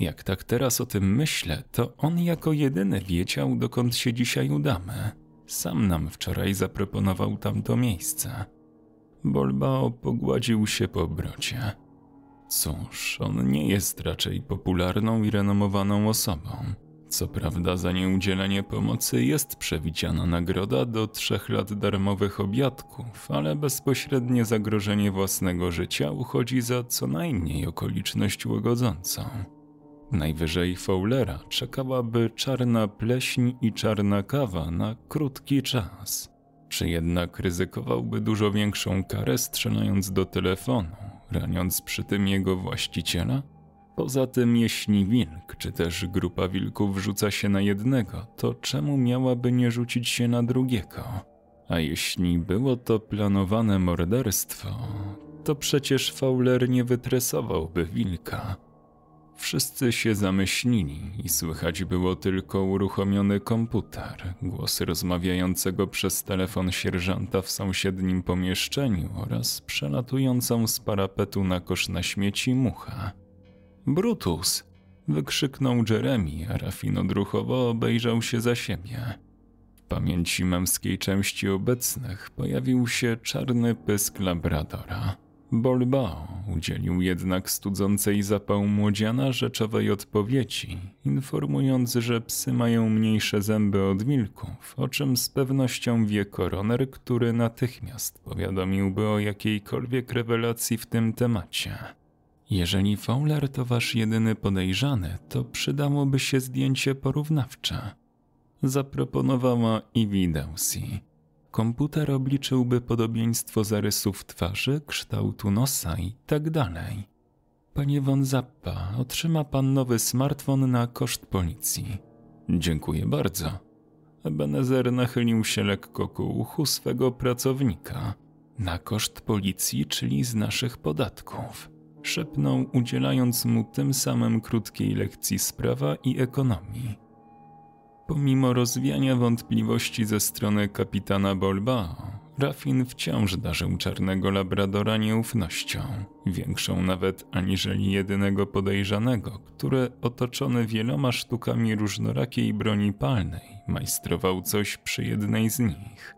Jak tak teraz o tym myślę, to on jako jedyny wiedział, dokąd się dzisiaj udamy. Sam nam wczoraj zaproponował tamto miejsce. Bolbao pogładził się po brocie. Cóż, on nie jest raczej popularną i renomowaną osobą. Co prawda za nieudzielenie pomocy jest przewidziana nagroda do trzech lat darmowych obiadków, ale bezpośrednie zagrożenie własnego życia uchodzi za co najmniej okoliczność łagodzącą. Najwyżej Fowlera czekałaby czarna pleśń i czarna kawa na krótki czas. Czy jednak ryzykowałby dużo większą karę strzelając do telefonu, raniąc przy tym jego właściciela? Poza tym, jeśli wilk, czy też grupa wilków rzuca się na jednego, to czemu miałaby nie rzucić się na drugiego? A jeśli było to planowane morderstwo, to przecież Fowler nie wytresowałby wilka. Wszyscy się zamyślili i słychać było tylko uruchomiony komputer, głos rozmawiającego przez telefon sierżanta w sąsiednim pomieszczeniu oraz przelatującą z parapetu na kosz na śmieci mucha. Brutus! wykrzyknął Jeremy, a Rafin odruchowo obejrzał się za siebie. W pamięci męskiej części obecnych pojawił się czarny pysk labradora. Bolbao udzielił jednak studzącej zapał młodziana rzeczowej odpowiedzi, informując, że psy mają mniejsze zęby od wilków, o czym z pewnością wie koroner, który natychmiast powiadomiłby o jakiejkolwiek rewelacji w tym temacie. Jeżeli Fowler to wasz jedyny podejrzany, to przydałoby się zdjęcie porównawcze. Zaproponowała Ivy Dowsey. Komputer obliczyłby podobieństwo zarysów twarzy, kształtu nosa i tak dalej. Panie von Zappa, otrzyma pan nowy smartfon na koszt policji. Dziękuję bardzo. Ebenezer nachylił się lekko ku uchu swego pracownika. Na koszt policji, czyli z naszych podatków. Szepnął, udzielając mu tym samym krótkiej lekcji z prawa i ekonomii. Pomimo rozwiania wątpliwości ze strony kapitana Bolbao, Rafin wciąż darzył czarnego labradora nieufnością, większą nawet aniżeli jedynego podejrzanego, który otoczony wieloma sztukami różnorakiej broni palnej majstrował coś przy jednej z nich.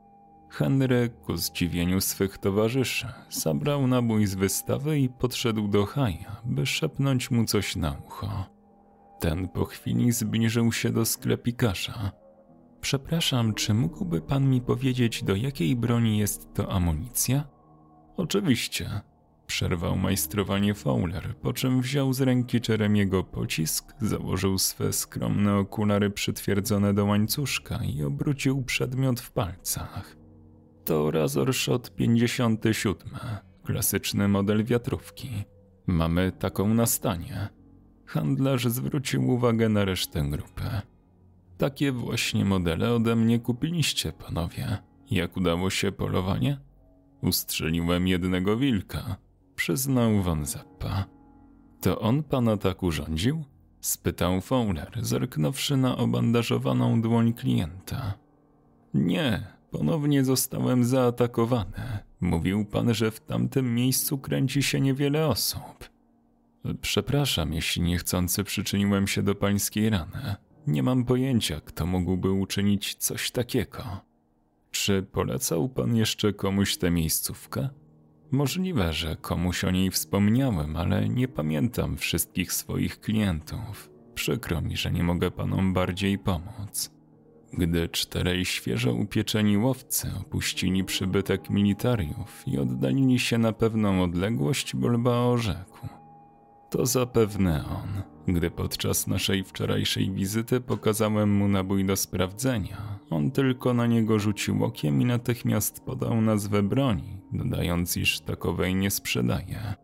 Henry, ku zdziwieniu swych towarzyszy, zabrał nabój z wystawy i podszedł do Haja, by szepnąć mu coś na ucho. Ten po chwili zbliżył się do sklepikarza. Przepraszam, czy mógłby pan mi powiedzieć, do jakiej broni jest to amunicja? Oczywiście, przerwał majstrowanie Fowler, po czym wziął z ręki Jeremiego pocisk, założył swe skromne okulary przytwierdzone do łańcuszka i obrócił przedmiot w palcach. To Razor Shot 57, klasyczny model wiatrówki. Mamy taką na stanie. Handlarz zwrócił uwagę na resztę grupy. Takie właśnie modele ode mnie kupiliście, panowie. Jak udało się polowanie? Ustrzeliłem jednego wilka, przyznał Von Zappa. To on pana tak urządził? spytał Fowler, zerknąwszy na obandażowaną dłoń klienta. Nie, ponownie zostałem zaatakowany. Mówił pan, że w tamtym miejscu kręci się niewiele osób. Przepraszam, jeśli niechcący przyczyniłem się do pańskiej rany. Nie mam pojęcia, kto mógłby uczynić coś takiego. Czy polecał pan jeszcze komuś tę miejscówkę? Możliwe, że komuś o niej wspomniałem, ale nie pamiętam wszystkich swoich klientów. Przykro mi, że nie mogę panom bardziej pomóc. Gdy czterej świeżo upieczeni łowcy opuścili przybytek militariów i oddalili się na pewną odległość, Bolbao rzekł – to zapewne on. Gdy podczas naszej wczorajszej wizyty pokazałem mu nabój do sprawdzenia, on tylko na niego rzucił okiem i natychmiast podał nazwę broni, dodając, iż takowej nie sprzedaje.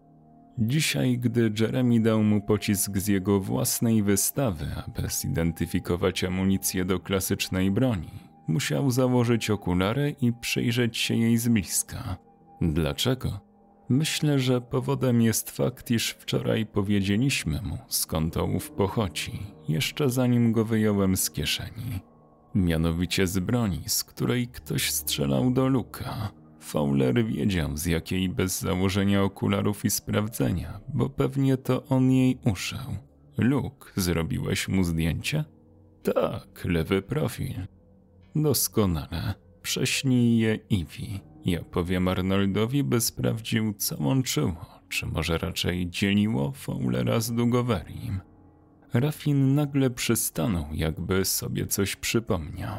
Dzisiaj, gdy Jeremy dał mu pocisk z jego własnej wystawy, aby zidentyfikować amunicję do klasycznej broni, musiał założyć okulary i przyjrzeć się jej z bliska. Dlaczego? Myślę, że powodem jest fakt, iż wczoraj powiedzieliśmy mu, skąd ołów pochodzi, jeszcze zanim go wyjąłem z kieszeni. Mianowicie z broni, z której ktoś strzelał do Luka. Fowler wiedział z jakiej bez założenia okularów i sprawdzenia, bo pewnie to on jej uszył. Luke, zrobiłeś mu zdjęcie? Tak, lewy profil. Doskonale. Prześnij je Iwi. Ja powiem Arnoldowi, by sprawdził, co łączyło, czy może raczej dzieliło Fowlera z Dugoverim. Rafin nagle przystanął, jakby sobie coś przypomniał.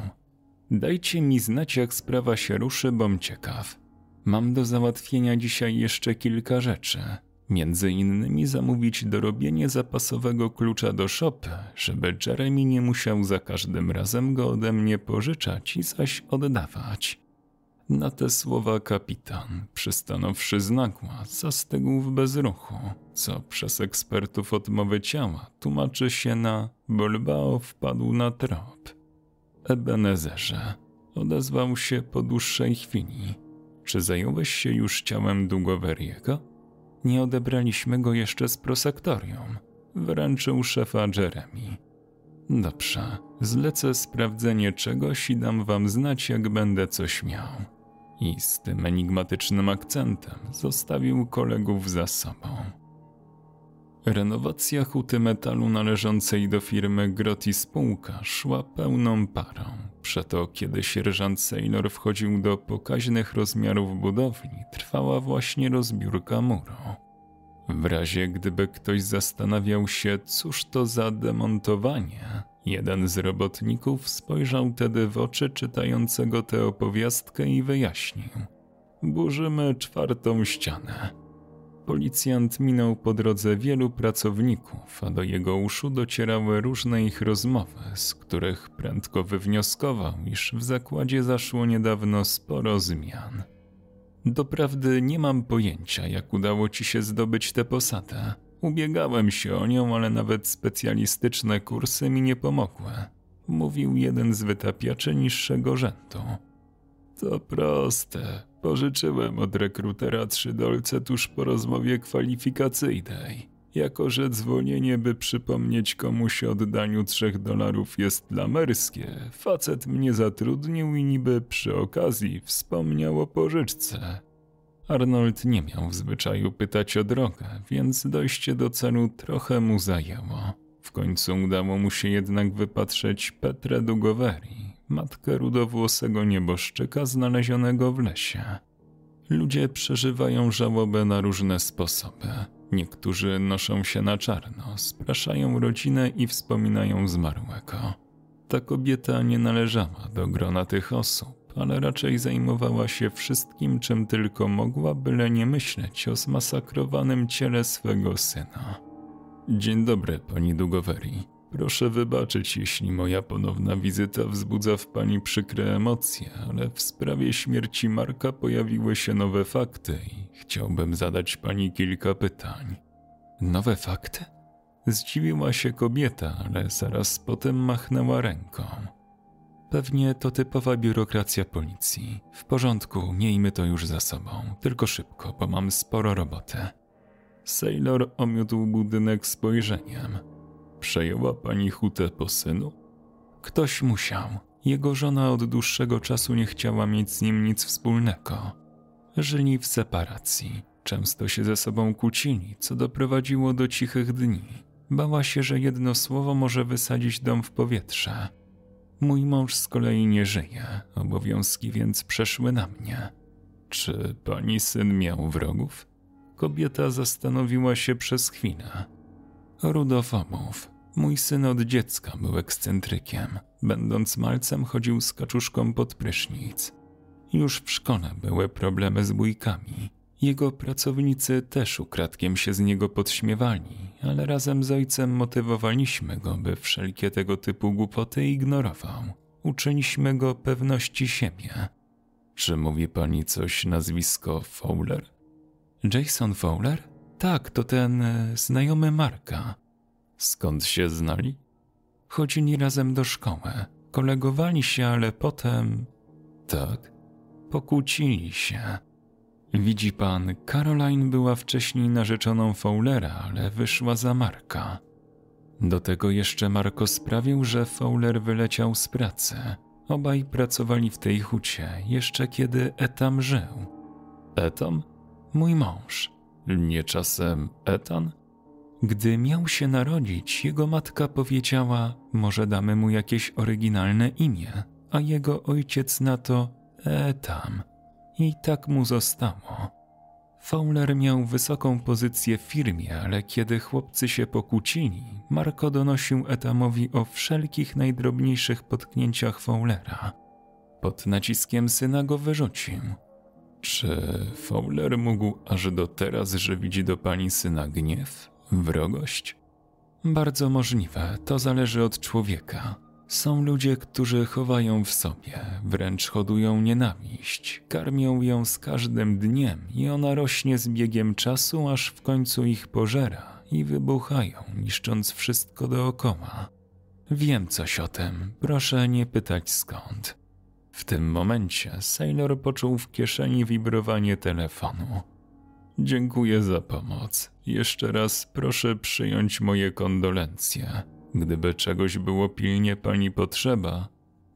Dajcie mi znać, jak sprawa się ruszy, bom ciekaw. Mam do załatwienia dzisiaj jeszcze kilka rzeczy. Między innymi zamówić dorobienie zapasowego klucza do szopy, żeby Jeremy nie musiał za każdym razem go ode mnie pożyczać i zaś oddawać. Na te słowa kapitan, przystanąwszy z nagła, zastygł w bezruchu, co przez ekspertów odmowy ciała tłumaczy się na Bolbao wpadł na trop. Ebenezerze, odezwał się po dłuższej chwili. Czy zająłeś się już ciałem Dugoweriego? Nie odebraliśmy go jeszcze z prosektorium. wręczył szefa Jeremy. Dobrze, zlecę sprawdzenie czegoś i dam wam znać, jak będę coś miał. I z tym enigmatycznym akcentem zostawił kolegów za sobą. Renowacja huty metalu należącej do firmy Groti Spółka szła pełną parą. Przeto, kiedy sierżant Sailor wchodził do pokaźnych rozmiarów budowli, trwała właśnie rozbiórka muru. W razie gdyby ktoś zastanawiał się, cóż to za demontowanie, jeden z robotników spojrzał tedy w oczy czytającego tę opowiastkę i wyjaśnił: Burzymy czwartą ścianę. Policjant minął po drodze wielu pracowników, a do jego uszu docierały różne ich rozmowy, z których prędko wywnioskował, iż w zakładzie zaszło niedawno sporo zmian. Doprawdy nie mam pojęcia, jak udało ci się zdobyć tę posadę. Ubiegałem się o nią, ale nawet specjalistyczne kursy mi nie pomogły. Mówił jeden z wytapiaczy niższego rzędu. To proste. Pożyczyłem od rekrutera trzy dolce tuż po rozmowie kwalifikacyjnej. Jako, że dzwonienie, by przypomnieć komuś o oddaniu trzech dolarów jest lamerskie, facet mnie zatrudnił i niby przy okazji wspomniał o pożyczce. Arnold nie miał w zwyczaju pytać o drogę, więc dojście do celu trochę mu zajęło. W końcu udało mu się jednak wypatrzeć Petrę Dugoveri, matkę rudowłosego nieboszczyka znalezionego w lesie. Ludzie przeżywają żałobę na różne sposoby. Niektórzy noszą się na czarno, spraszają rodzinę i wspominają zmarłego. Ta kobieta nie należała do grona tych osób, ale raczej zajmowała się wszystkim, czym tylko mogła, byle nie myśleć o zmasakrowanym ciele swego syna. Dzień dobry, pani Dugoweri. Proszę wybaczyć, jeśli moja ponowna wizyta wzbudza w pani przykre emocje, ale w sprawie śmierci Marka pojawiły się nowe fakty i chciałbym zadać pani kilka pytań. Nowe fakty? Zdziwiła się kobieta, ale zaraz potem machnęła ręką. Pewnie to typowa biurokracja policji. W porządku, miejmy to już za sobą. Tylko szybko, bo mam sporo roboty. Sailor omiótł budynek spojrzeniem. Przejęła pani hutę po synu? Ktoś musiał. Jego żona od dłuższego czasu nie chciała mieć z nim nic wspólnego. Żyli w separacji. Często się ze sobą kłócili, co doprowadziło do cichych dni. Bała się, że jedno słowo może wysadzić dom w powietrze. Mój mąż z kolei nie żyje, obowiązki więc przeszły na mnie. Czy pani syn miał wrogów? Kobieta zastanowiła się przez chwilę. Rudofomów. Mój syn od dziecka był ekscentrykiem. Będąc malcem chodził z kaczuszką pod prysznic. Już w szkole były problemy z bójkami. Jego pracownicy też ukradkiem się z niego podśmiewali, ale razem z ojcem motywowaliśmy go, by wszelkie tego typu głupoty ignorował. Uczyliśmy go pewności siebie. Czy mówi pani coś nazwisko Fowler? Jason Fowler? Tak, to ten e, znajomy Marka. Skąd się znali? Chodzili razem do szkoły. Kolegowali się, ale potem. Tak. Pokłócili się. Widzi pan, Caroline była wcześniej narzeczoną Fowlera, ale wyszła za Marka. Do tego jeszcze Marko sprawił, że Fowler wyleciał z pracy. Obaj pracowali w tej hucie, jeszcze kiedy Etam żył. Etam? Mój mąż. Nie czasem Etan? Gdy miał się narodzić, jego matka powiedziała: Może damy mu jakieś oryginalne imię, a jego ojciec na to Etam. I tak mu zostało. Fowler miał wysoką pozycję w firmie, ale kiedy chłopcy się pokłócili, Marko donosił Etamowi o wszelkich najdrobniejszych potknięciach Fowlera. Pod naciskiem syna go wyrzucił. Czy Fowler mógł aż do teraz żywić do pani syna gniew, wrogość? Bardzo możliwe, to zależy od człowieka. Są ludzie, którzy chowają w sobie, wręcz hodują nienawiść, karmią ją z każdym dniem i ona rośnie z biegiem czasu, aż w końcu ich pożera i wybuchają, niszcząc wszystko dookoła. Wiem coś o tym, proszę nie pytać skąd. W tym momencie Sailor poczuł w kieszeni wibrowanie telefonu. Dziękuję za pomoc. Jeszcze raz proszę przyjąć moje kondolencje. Gdyby czegoś było pilnie pani potrzeba.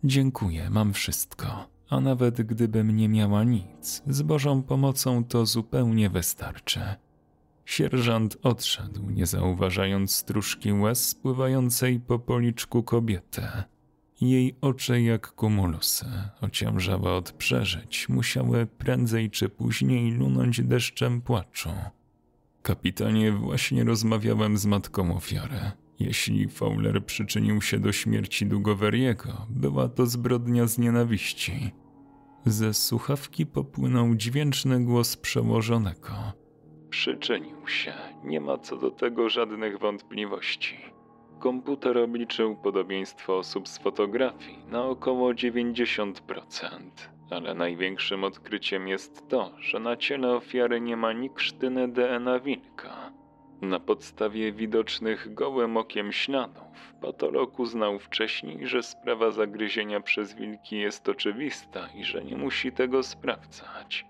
Dziękuję, mam wszystko. A nawet gdybym nie miała nic, z Bożą pomocą to zupełnie wystarczy. Sierżant odszedł, nie zauważając stróżki łez spływającej po policzku kobiety. Jej oczy jak kumulusy, ociężałe od przeżyć, musiały prędzej czy później lunąć deszczem płaczu. Kapitanie, właśnie rozmawiałem z matką ofiary. Jeśli Fowler przyczynił się do śmierci Dugoweriego, była to zbrodnia z nienawiści. Ze słuchawki popłynął dźwięczny głos przełożonego. Przyczynił się, nie ma co do tego żadnych wątpliwości. Komputer obliczył podobieństwo osób z fotografii na około 90%, ale największym odkryciem jest to, że na ciele ofiary nie ma ni krztyny DNA wilka. Na podstawie widocznych gołym okiem śladów, patolog uznał wcześniej, że sprawa zagryzienia przez wilki jest oczywista i że nie musi tego sprawdzać.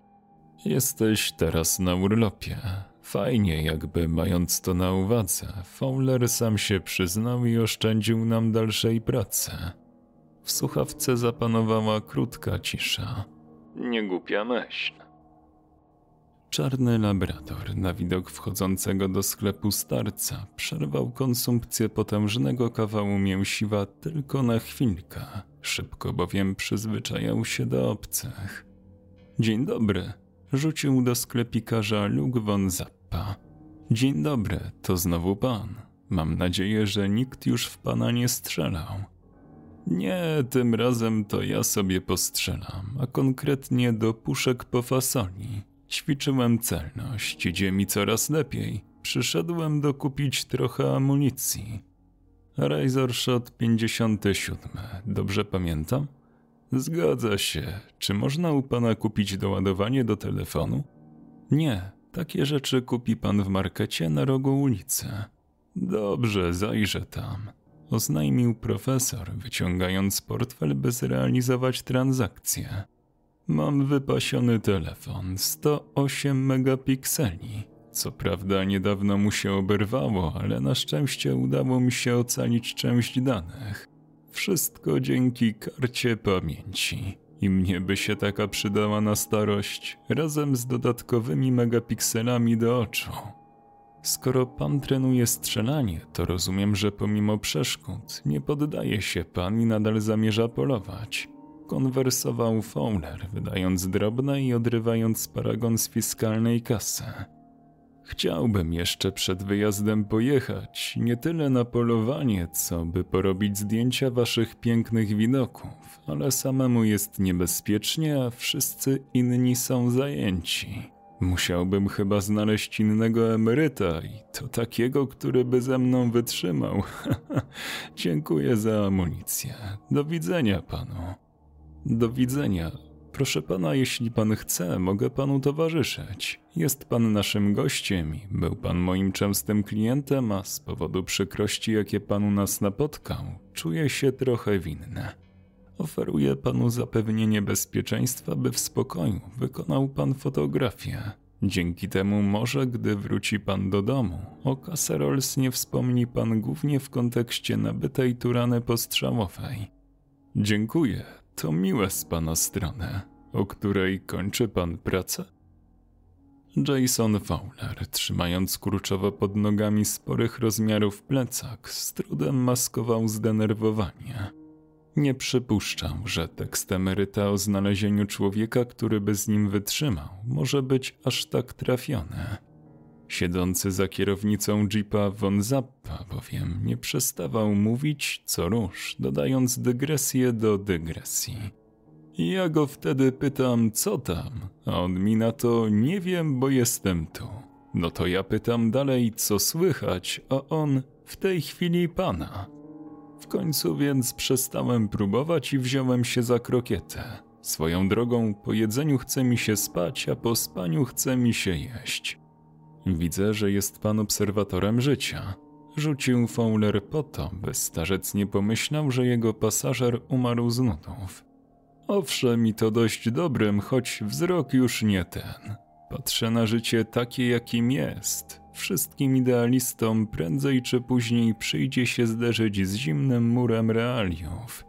Jesteś teraz na urlopie. Fajnie, jakby mając to na uwadze, Fowler sam się przyznał i oszczędził nam dalszej pracy. W słuchawce zapanowała krótka cisza. Niegłupia myśl. Czarny labrador na widok wchodzącego do sklepu starca przerwał konsumpcję potężnego kawału mięsiwa tylko na chwilkę, szybko bowiem przyzwyczajał się do obcych. Dzień dobry, rzucił do sklepikarza Luke von Zappa. Dzień dobry, to znowu pan. Mam nadzieję, że nikt już w pana nie strzelał. Nie, tym razem to ja sobie postrzelam, a konkretnie do puszek po fasoli. Ćwiczyłem celność, idzie mi coraz lepiej. Przyszedłem dokupić trochę amunicji. Razor Shot 57, dobrze pamiętam? Zgadza się. Czy można u pana kupić doładowanie do telefonu? Nie, takie rzeczy kupi pan w markecie na rogu ulicy. Dobrze, zajrzę tam. Oznajmił profesor, wyciągając portfel, by zrealizować transakcję. Mam wypasiony telefon, 108 megapikseli. Co prawda niedawno mu się oberwało, ale na szczęście udało mi się ocalić część danych. Wszystko dzięki karcie pamięci. I mnie by się taka przydała na starość, razem z dodatkowymi megapikselami do oczu. Skoro pan trenuje strzelanie, to rozumiem, że pomimo przeszkód nie poddaje się pan i nadal zamierza polować. Konwersował Fowler, wydając drobne i odrywając paragon z fiskalnej kasy. Chciałbym jeszcze przed wyjazdem pojechać, nie tyle na polowanie, co by porobić zdjęcia waszych pięknych widoków, ale samemu jest niebezpiecznie, a wszyscy inni są zajęci. Musiałbym chyba znaleźć innego emeryta i to takiego, który by ze mną wytrzymał. Dziękuję za amunicję. Do widzenia panu. Do widzenia. Proszę pana, jeśli pan chce, mogę panu towarzyszyć. Jest pan naszym gościem i był pan moim częstym klientem, a z powodu przykrości, jakie panu nas napotkał, czuję się trochę winny. Oferuję panu zapewnienie bezpieczeństwa, by w spokoju wykonał pan fotografię. Dzięki temu może, gdy wróci pan do domu, o Cacerols nie wspomni pan głównie w kontekście nabytej turany postrzałowej. Dziękuję, to miłe z pana strony, o której kończy pan pracę? Jason Fowler, trzymając kurczowo pod nogami sporych rozmiarów plecak, z trudem maskował zdenerwowanie. Nie przypuszczał, że tekst emeryta o znalezieniu człowieka, który by z nim wytrzymał, może być aż tak trafiony. Siedzący za kierownicą jeepa von Zappa bowiem nie przestawał mówić co rusz, dodając dygresję do dygresji. Ja go wtedy pytam, co tam, a on mi na to nie wiem, bo jestem tu. No to ja pytam dalej, co słychać, a on w tej chwili pana. W końcu więc przestałem próbować i wziąłem się za krokietę. Swoją drogą, po jedzeniu chce mi się spać, a po spaniu chce mi się jeść. Widzę, że jest pan obserwatorem życia. Rzucił Fowler po to, by starzec nie pomyślał, że jego pasażer umarł z nudów. Owszem, i to dość dobrym, choć wzrok już nie ten. patrzę na życie takie, jakim jest. Wszystkim idealistom prędzej czy później przyjdzie się zderzyć z zimnym murem realiów.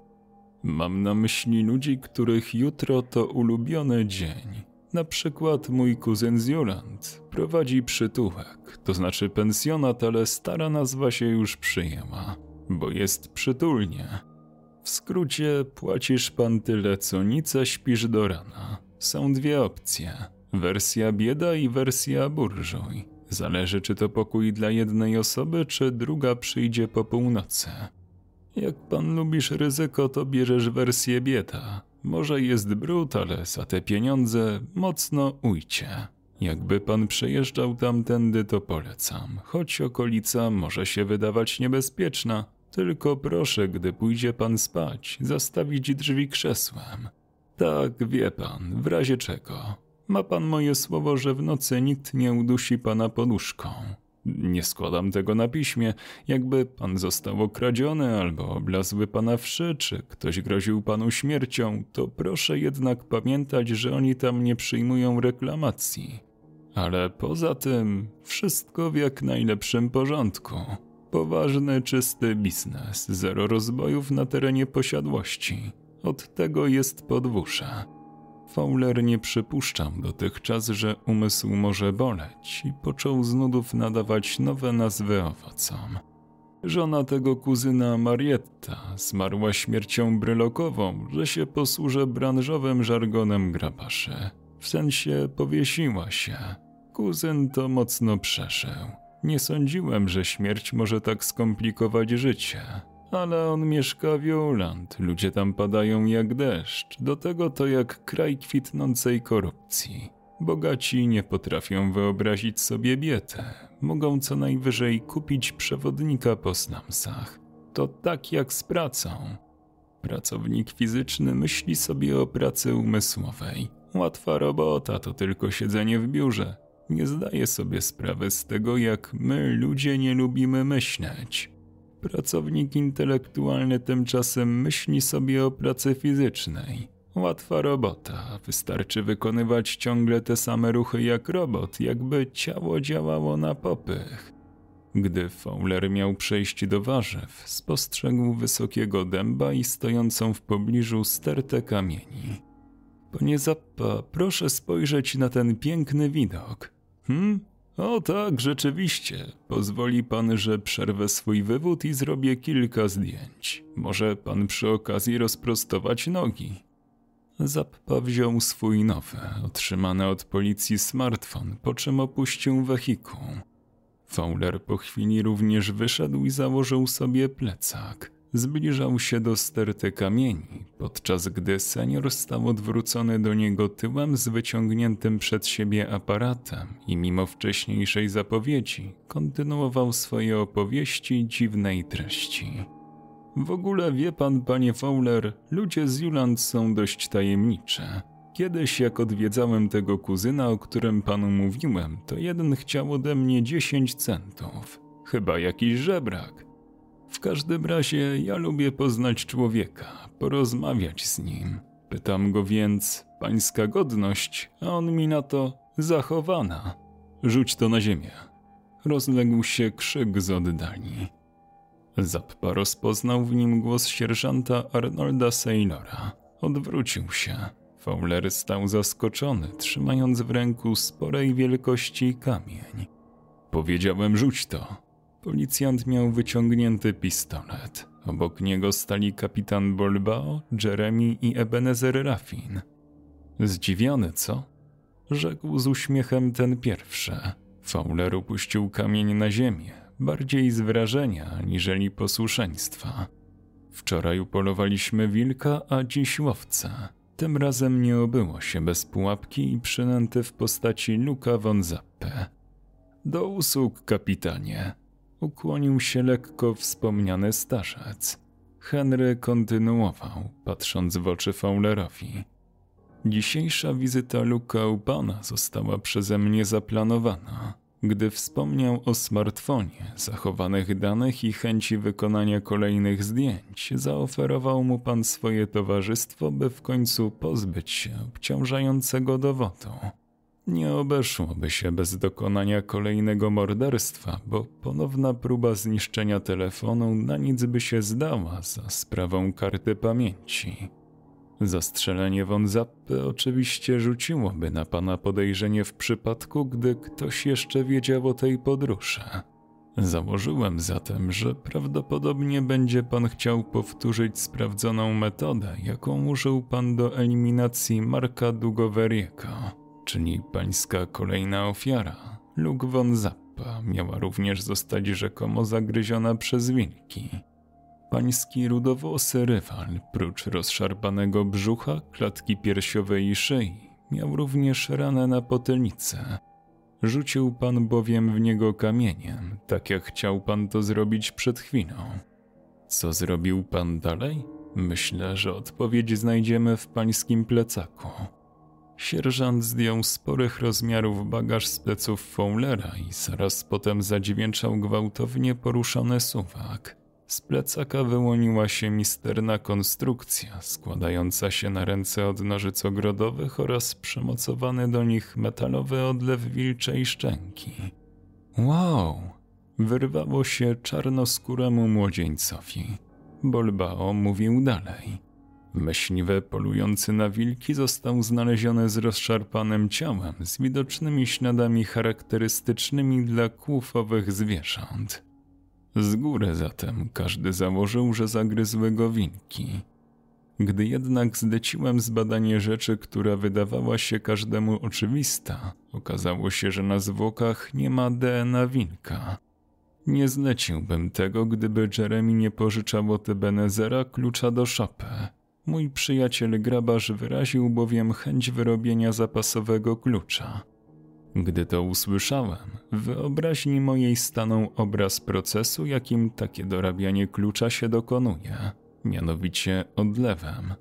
Mam na myśli ludzi, których jutro to ulubiony dzień. Na przykład mój kuzyn z prowadzi przytułek, to znaczy pensjonat, ale stara nazwa się już przyjęła, bo jest przytulnie. W skrócie płacisz pan tyle co nic, a śpisz do rana. Są dwie opcje. Wersja bieda i wersja burżuj. Zależy czy to pokój dla jednej osoby, czy druga przyjdzie po północy. Jak pan lubisz ryzyko, to bierzesz wersję bieda. Może jest brud, ale za te pieniądze mocno ujcie. Jakby pan przejeżdżał tamtędy, to polecam, choć okolica może się wydawać niebezpieczna. Tylko proszę, gdy pójdzie pan spać, zastawić drzwi krzesłem. Tak, wie pan, w razie czego. Ma pan moje słowo, że w nocy nikt nie udusi pana poduszką. Nie składam tego na piśmie. Jakby pan został okradziony albo oblazły pana wszy, czy ktoś groził panu śmiercią, to proszę jednak pamiętać, że oni tam nie przyjmują reklamacji. Ale poza tym, wszystko w jak najlepszym porządku. Poważny, czysty biznes, zero rozbojów na terenie posiadłości. Od tego jest podwórze. Fowler nie przypuszczał dotychczas, że umysł może boleć i począł z nudów nadawać nowe nazwy owocom. Żona tego kuzyna Marietta zmarła śmiercią brylokową, że się posłużę branżowym żargonem grabaszy. W sensie powiesiła się. Kuzyn to mocno przeszył. Nie sądziłem, że śmierć może tak skomplikować życie. Ale on mieszka w Joland, ludzie tam padają jak deszcz, do tego to jak kraj kwitnącej korupcji. Bogaci nie potrafią wyobrazić sobie bietę, mogą co najwyżej kupić przewodnika po snamsach. To tak jak z pracą. Pracownik fizyczny myśli sobie o pracy umysłowej. Łatwa robota to tylko siedzenie w biurze. Nie zdaje sobie sprawy z tego, jak my, ludzie, nie lubimy myśleć. Pracownik intelektualny tymczasem myśli sobie o pracy fizycznej. Łatwa robota, wystarczy wykonywać ciągle te same ruchy jak robot, jakby ciało działało na popych. Gdy Fowler miał przejść do warzyw, spostrzegł wysokiego dęba i stojącą w pobliżu stertę kamieni. Panie Zappa, proszę spojrzeć na ten piękny widok. Hm? O tak, rzeczywiście. Pozwoli pan, że przerwę swój wywód i zrobię kilka zdjęć. Może pan przy okazji rozprostować nogi. Zappa wziął swój nowy, otrzymany od policji smartfon, po czym opuścił wehikuł. Fowler po chwili również wyszedł i założył sobie plecak. Zbliżał się do sterty kamieni, podczas gdy senior stał odwrócony do niego tyłem z wyciągniętym przed siebie aparatem i mimo wcześniejszej zapowiedzi kontynuował swoje opowieści dziwnej treści. W ogóle wie pan, panie Fowler, ludzie z Juland są dość tajemnicze. Kiedyś, jak odwiedzałem tego kuzyna, o którym panu mówiłem, to jeden chciał ode mnie 10 centów. Chyba jakiś żebrak. W każdym razie ja lubię poznać człowieka, porozmawiać z nim. Pytam go więc, pańska godność, a on mi na to zachowana. Rzuć to na ziemię. Rozległ się krzyk z oddali. Zappa rozpoznał w nim głos sierżanta Arnolda Saylora. Odwrócił się. Fowler stał zaskoczony, trzymając w ręku sporej wielkości kamień. Powiedziałem, rzuć to. Policjant miał wyciągnięty pistolet. Obok niego stali kapitan Bolbao, Jeremy i Ebenezer Raffin. Zdziwiony, co? Rzekł z uśmiechem ten pierwszy. Fowler upuścił kamień na ziemię, bardziej z wrażenia aniżeli posłuszeństwa. Wczoraj upolowaliśmy wilka, a dziś łowca. Tym razem nie obyło się bez pułapki i przynęty w postaci Luka von Zappe. Do usług, kapitanie, Ukłonił się lekko wspomniany starzec. Henry kontynuował, patrząc w oczy Fowlerowi. Dzisiejsza wizyta Luka u pana została przeze mnie zaplanowana. Gdy wspomniał o smartfonie, zachowanych danych i chęci wykonania kolejnych zdjęć, zaoferował mu pan swoje towarzystwo, by w końcu pozbyć się obciążającego dowodu. Nie obeszłoby się bez dokonania kolejnego morderstwa, bo ponowna próba zniszczenia telefonu na nic by się zdała za sprawą karty pamięci. Zastrzelenie von Zappy oczywiście rzuciłoby na pana podejrzenie w przypadku, gdy ktoś jeszcze wiedział o tej podróży. Założyłem zatem, że prawdopodobnie będzie pan chciał powtórzyć sprawdzoną metodę, jaką użył pan do eliminacji Marka Dugoweriego, czyli pańska kolejna ofiara. Luke von Zappa miała również zostać rzekomo zagryziona przez wilki. Pański rudowłosy rywal, prócz rozszarpanego brzucha, klatki piersiowej i szyi, miał również ranę na potylicę. Rzucił pan bowiem w niego kamieniem, tak jak chciał pan to zrobić przed chwilą. Co zrobił pan dalej? Myślę, że odpowiedź znajdziemy w pańskim plecaku. Sierżant zdjął sporych rozmiarów bagaż z pleców Fowlera i zaraz potem zadźwięczał gwałtownie poruszony suwak. Z plecaka wyłoniła się misterna konstrukcja, składająca się na ręce od nożyc ogrodowych oraz przymocowany do nich metalowy odlew wilczej szczęki. Wow! Wyrwało się czarnoskóremu młodzieńcowi. Bolbao mówił dalej. Myśliwy polujący na wilki został znaleziony z rozszarpanym ciałem, z widocznymi śladami charakterystycznymi dla kłufowych zwierząt. Z góry zatem każdy założył, że zagryzły go winki. Gdy jednak zleciłem zbadanie rzeczy, która wydawała się każdemu oczywista, okazało się, że na zwłokach nie ma DNA winka. Nie zleciłbym tego, gdyby Jeremy nie pożyczał od Ebenezera klucza do szopy. Mój przyjaciel grabarz wyraził bowiem chęć wyrobienia zapasowego klucza. Gdy to usłyszałem, w wyobraźni mojej stanął obraz procesu, jakim takie dorabianie klucza się dokonuje, mianowicie odlewem.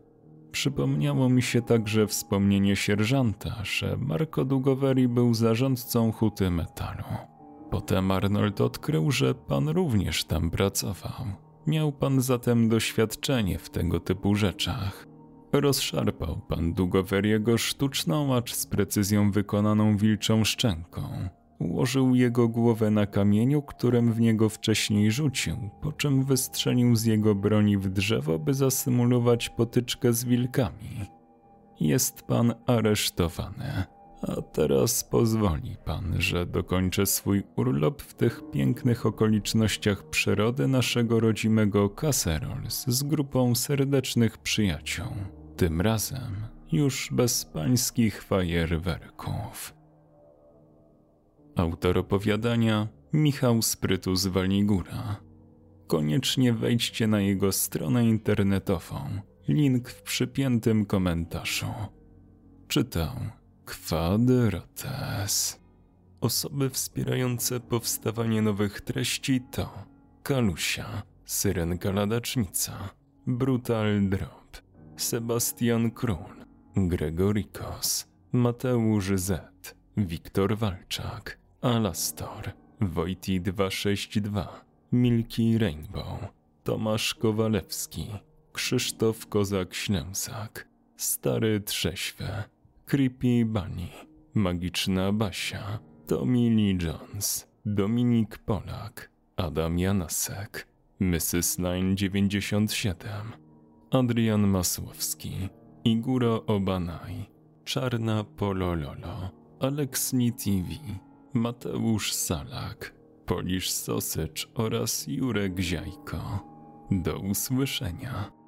Przypomniało mi się także wspomnienie sierżanta, że Marco Dugoweri był zarządcą huty metalu. Potem Arnold odkrył, że pan również tam pracował. Miał pan zatem doświadczenie w tego typu rzeczach. Rozszarpał pan Dugoweriego sztuczną, acz z precyzją wykonaną wilczą szczęką. Ułożył jego głowę na kamieniu, którym w niego wcześniej rzucił, po czym wystrzelił z jego broni w drzewo, by zasymulować potyczkę z wilkami. Jest pan aresztowany. A teraz pozwoli pan, że dokończę swój urlop w tych pięknych okolicznościach przyrody naszego rodzimego Caserols z grupą serdecznych przyjaciół. Tym razem już bez pańskich fajerwerków. Autor opowiadania Michał Sprytu z Waligura. Koniecznie wejdźcie na jego stronę internetową. Link w przypiętym komentarzu. Czytał Kwadrates. Osoby wspierające powstawanie nowych treści to Kalusia, Syrenka Ladacznica, Brutal Drop, Sebastian Król, Gregorikos, Mateusz Z, Wiktor Walczak, Alastor, Wojti 262, Milki Rainbow, Tomasz Kowalewski, Krzysztof Kozak-Ślęsak, Stary Trześwe, Creepy Bunny, Magiczna Basia, Tommy Lee Jones, Dominik Polak, Adam Janasek, Mrs. Line 97, Adrian Masłowski, Iguro Obanaj, Czarna Polololo, Aleksni TV, Mateusz Salak, Polisz Sosycz oraz Jurek Ziajko. Do usłyszenia.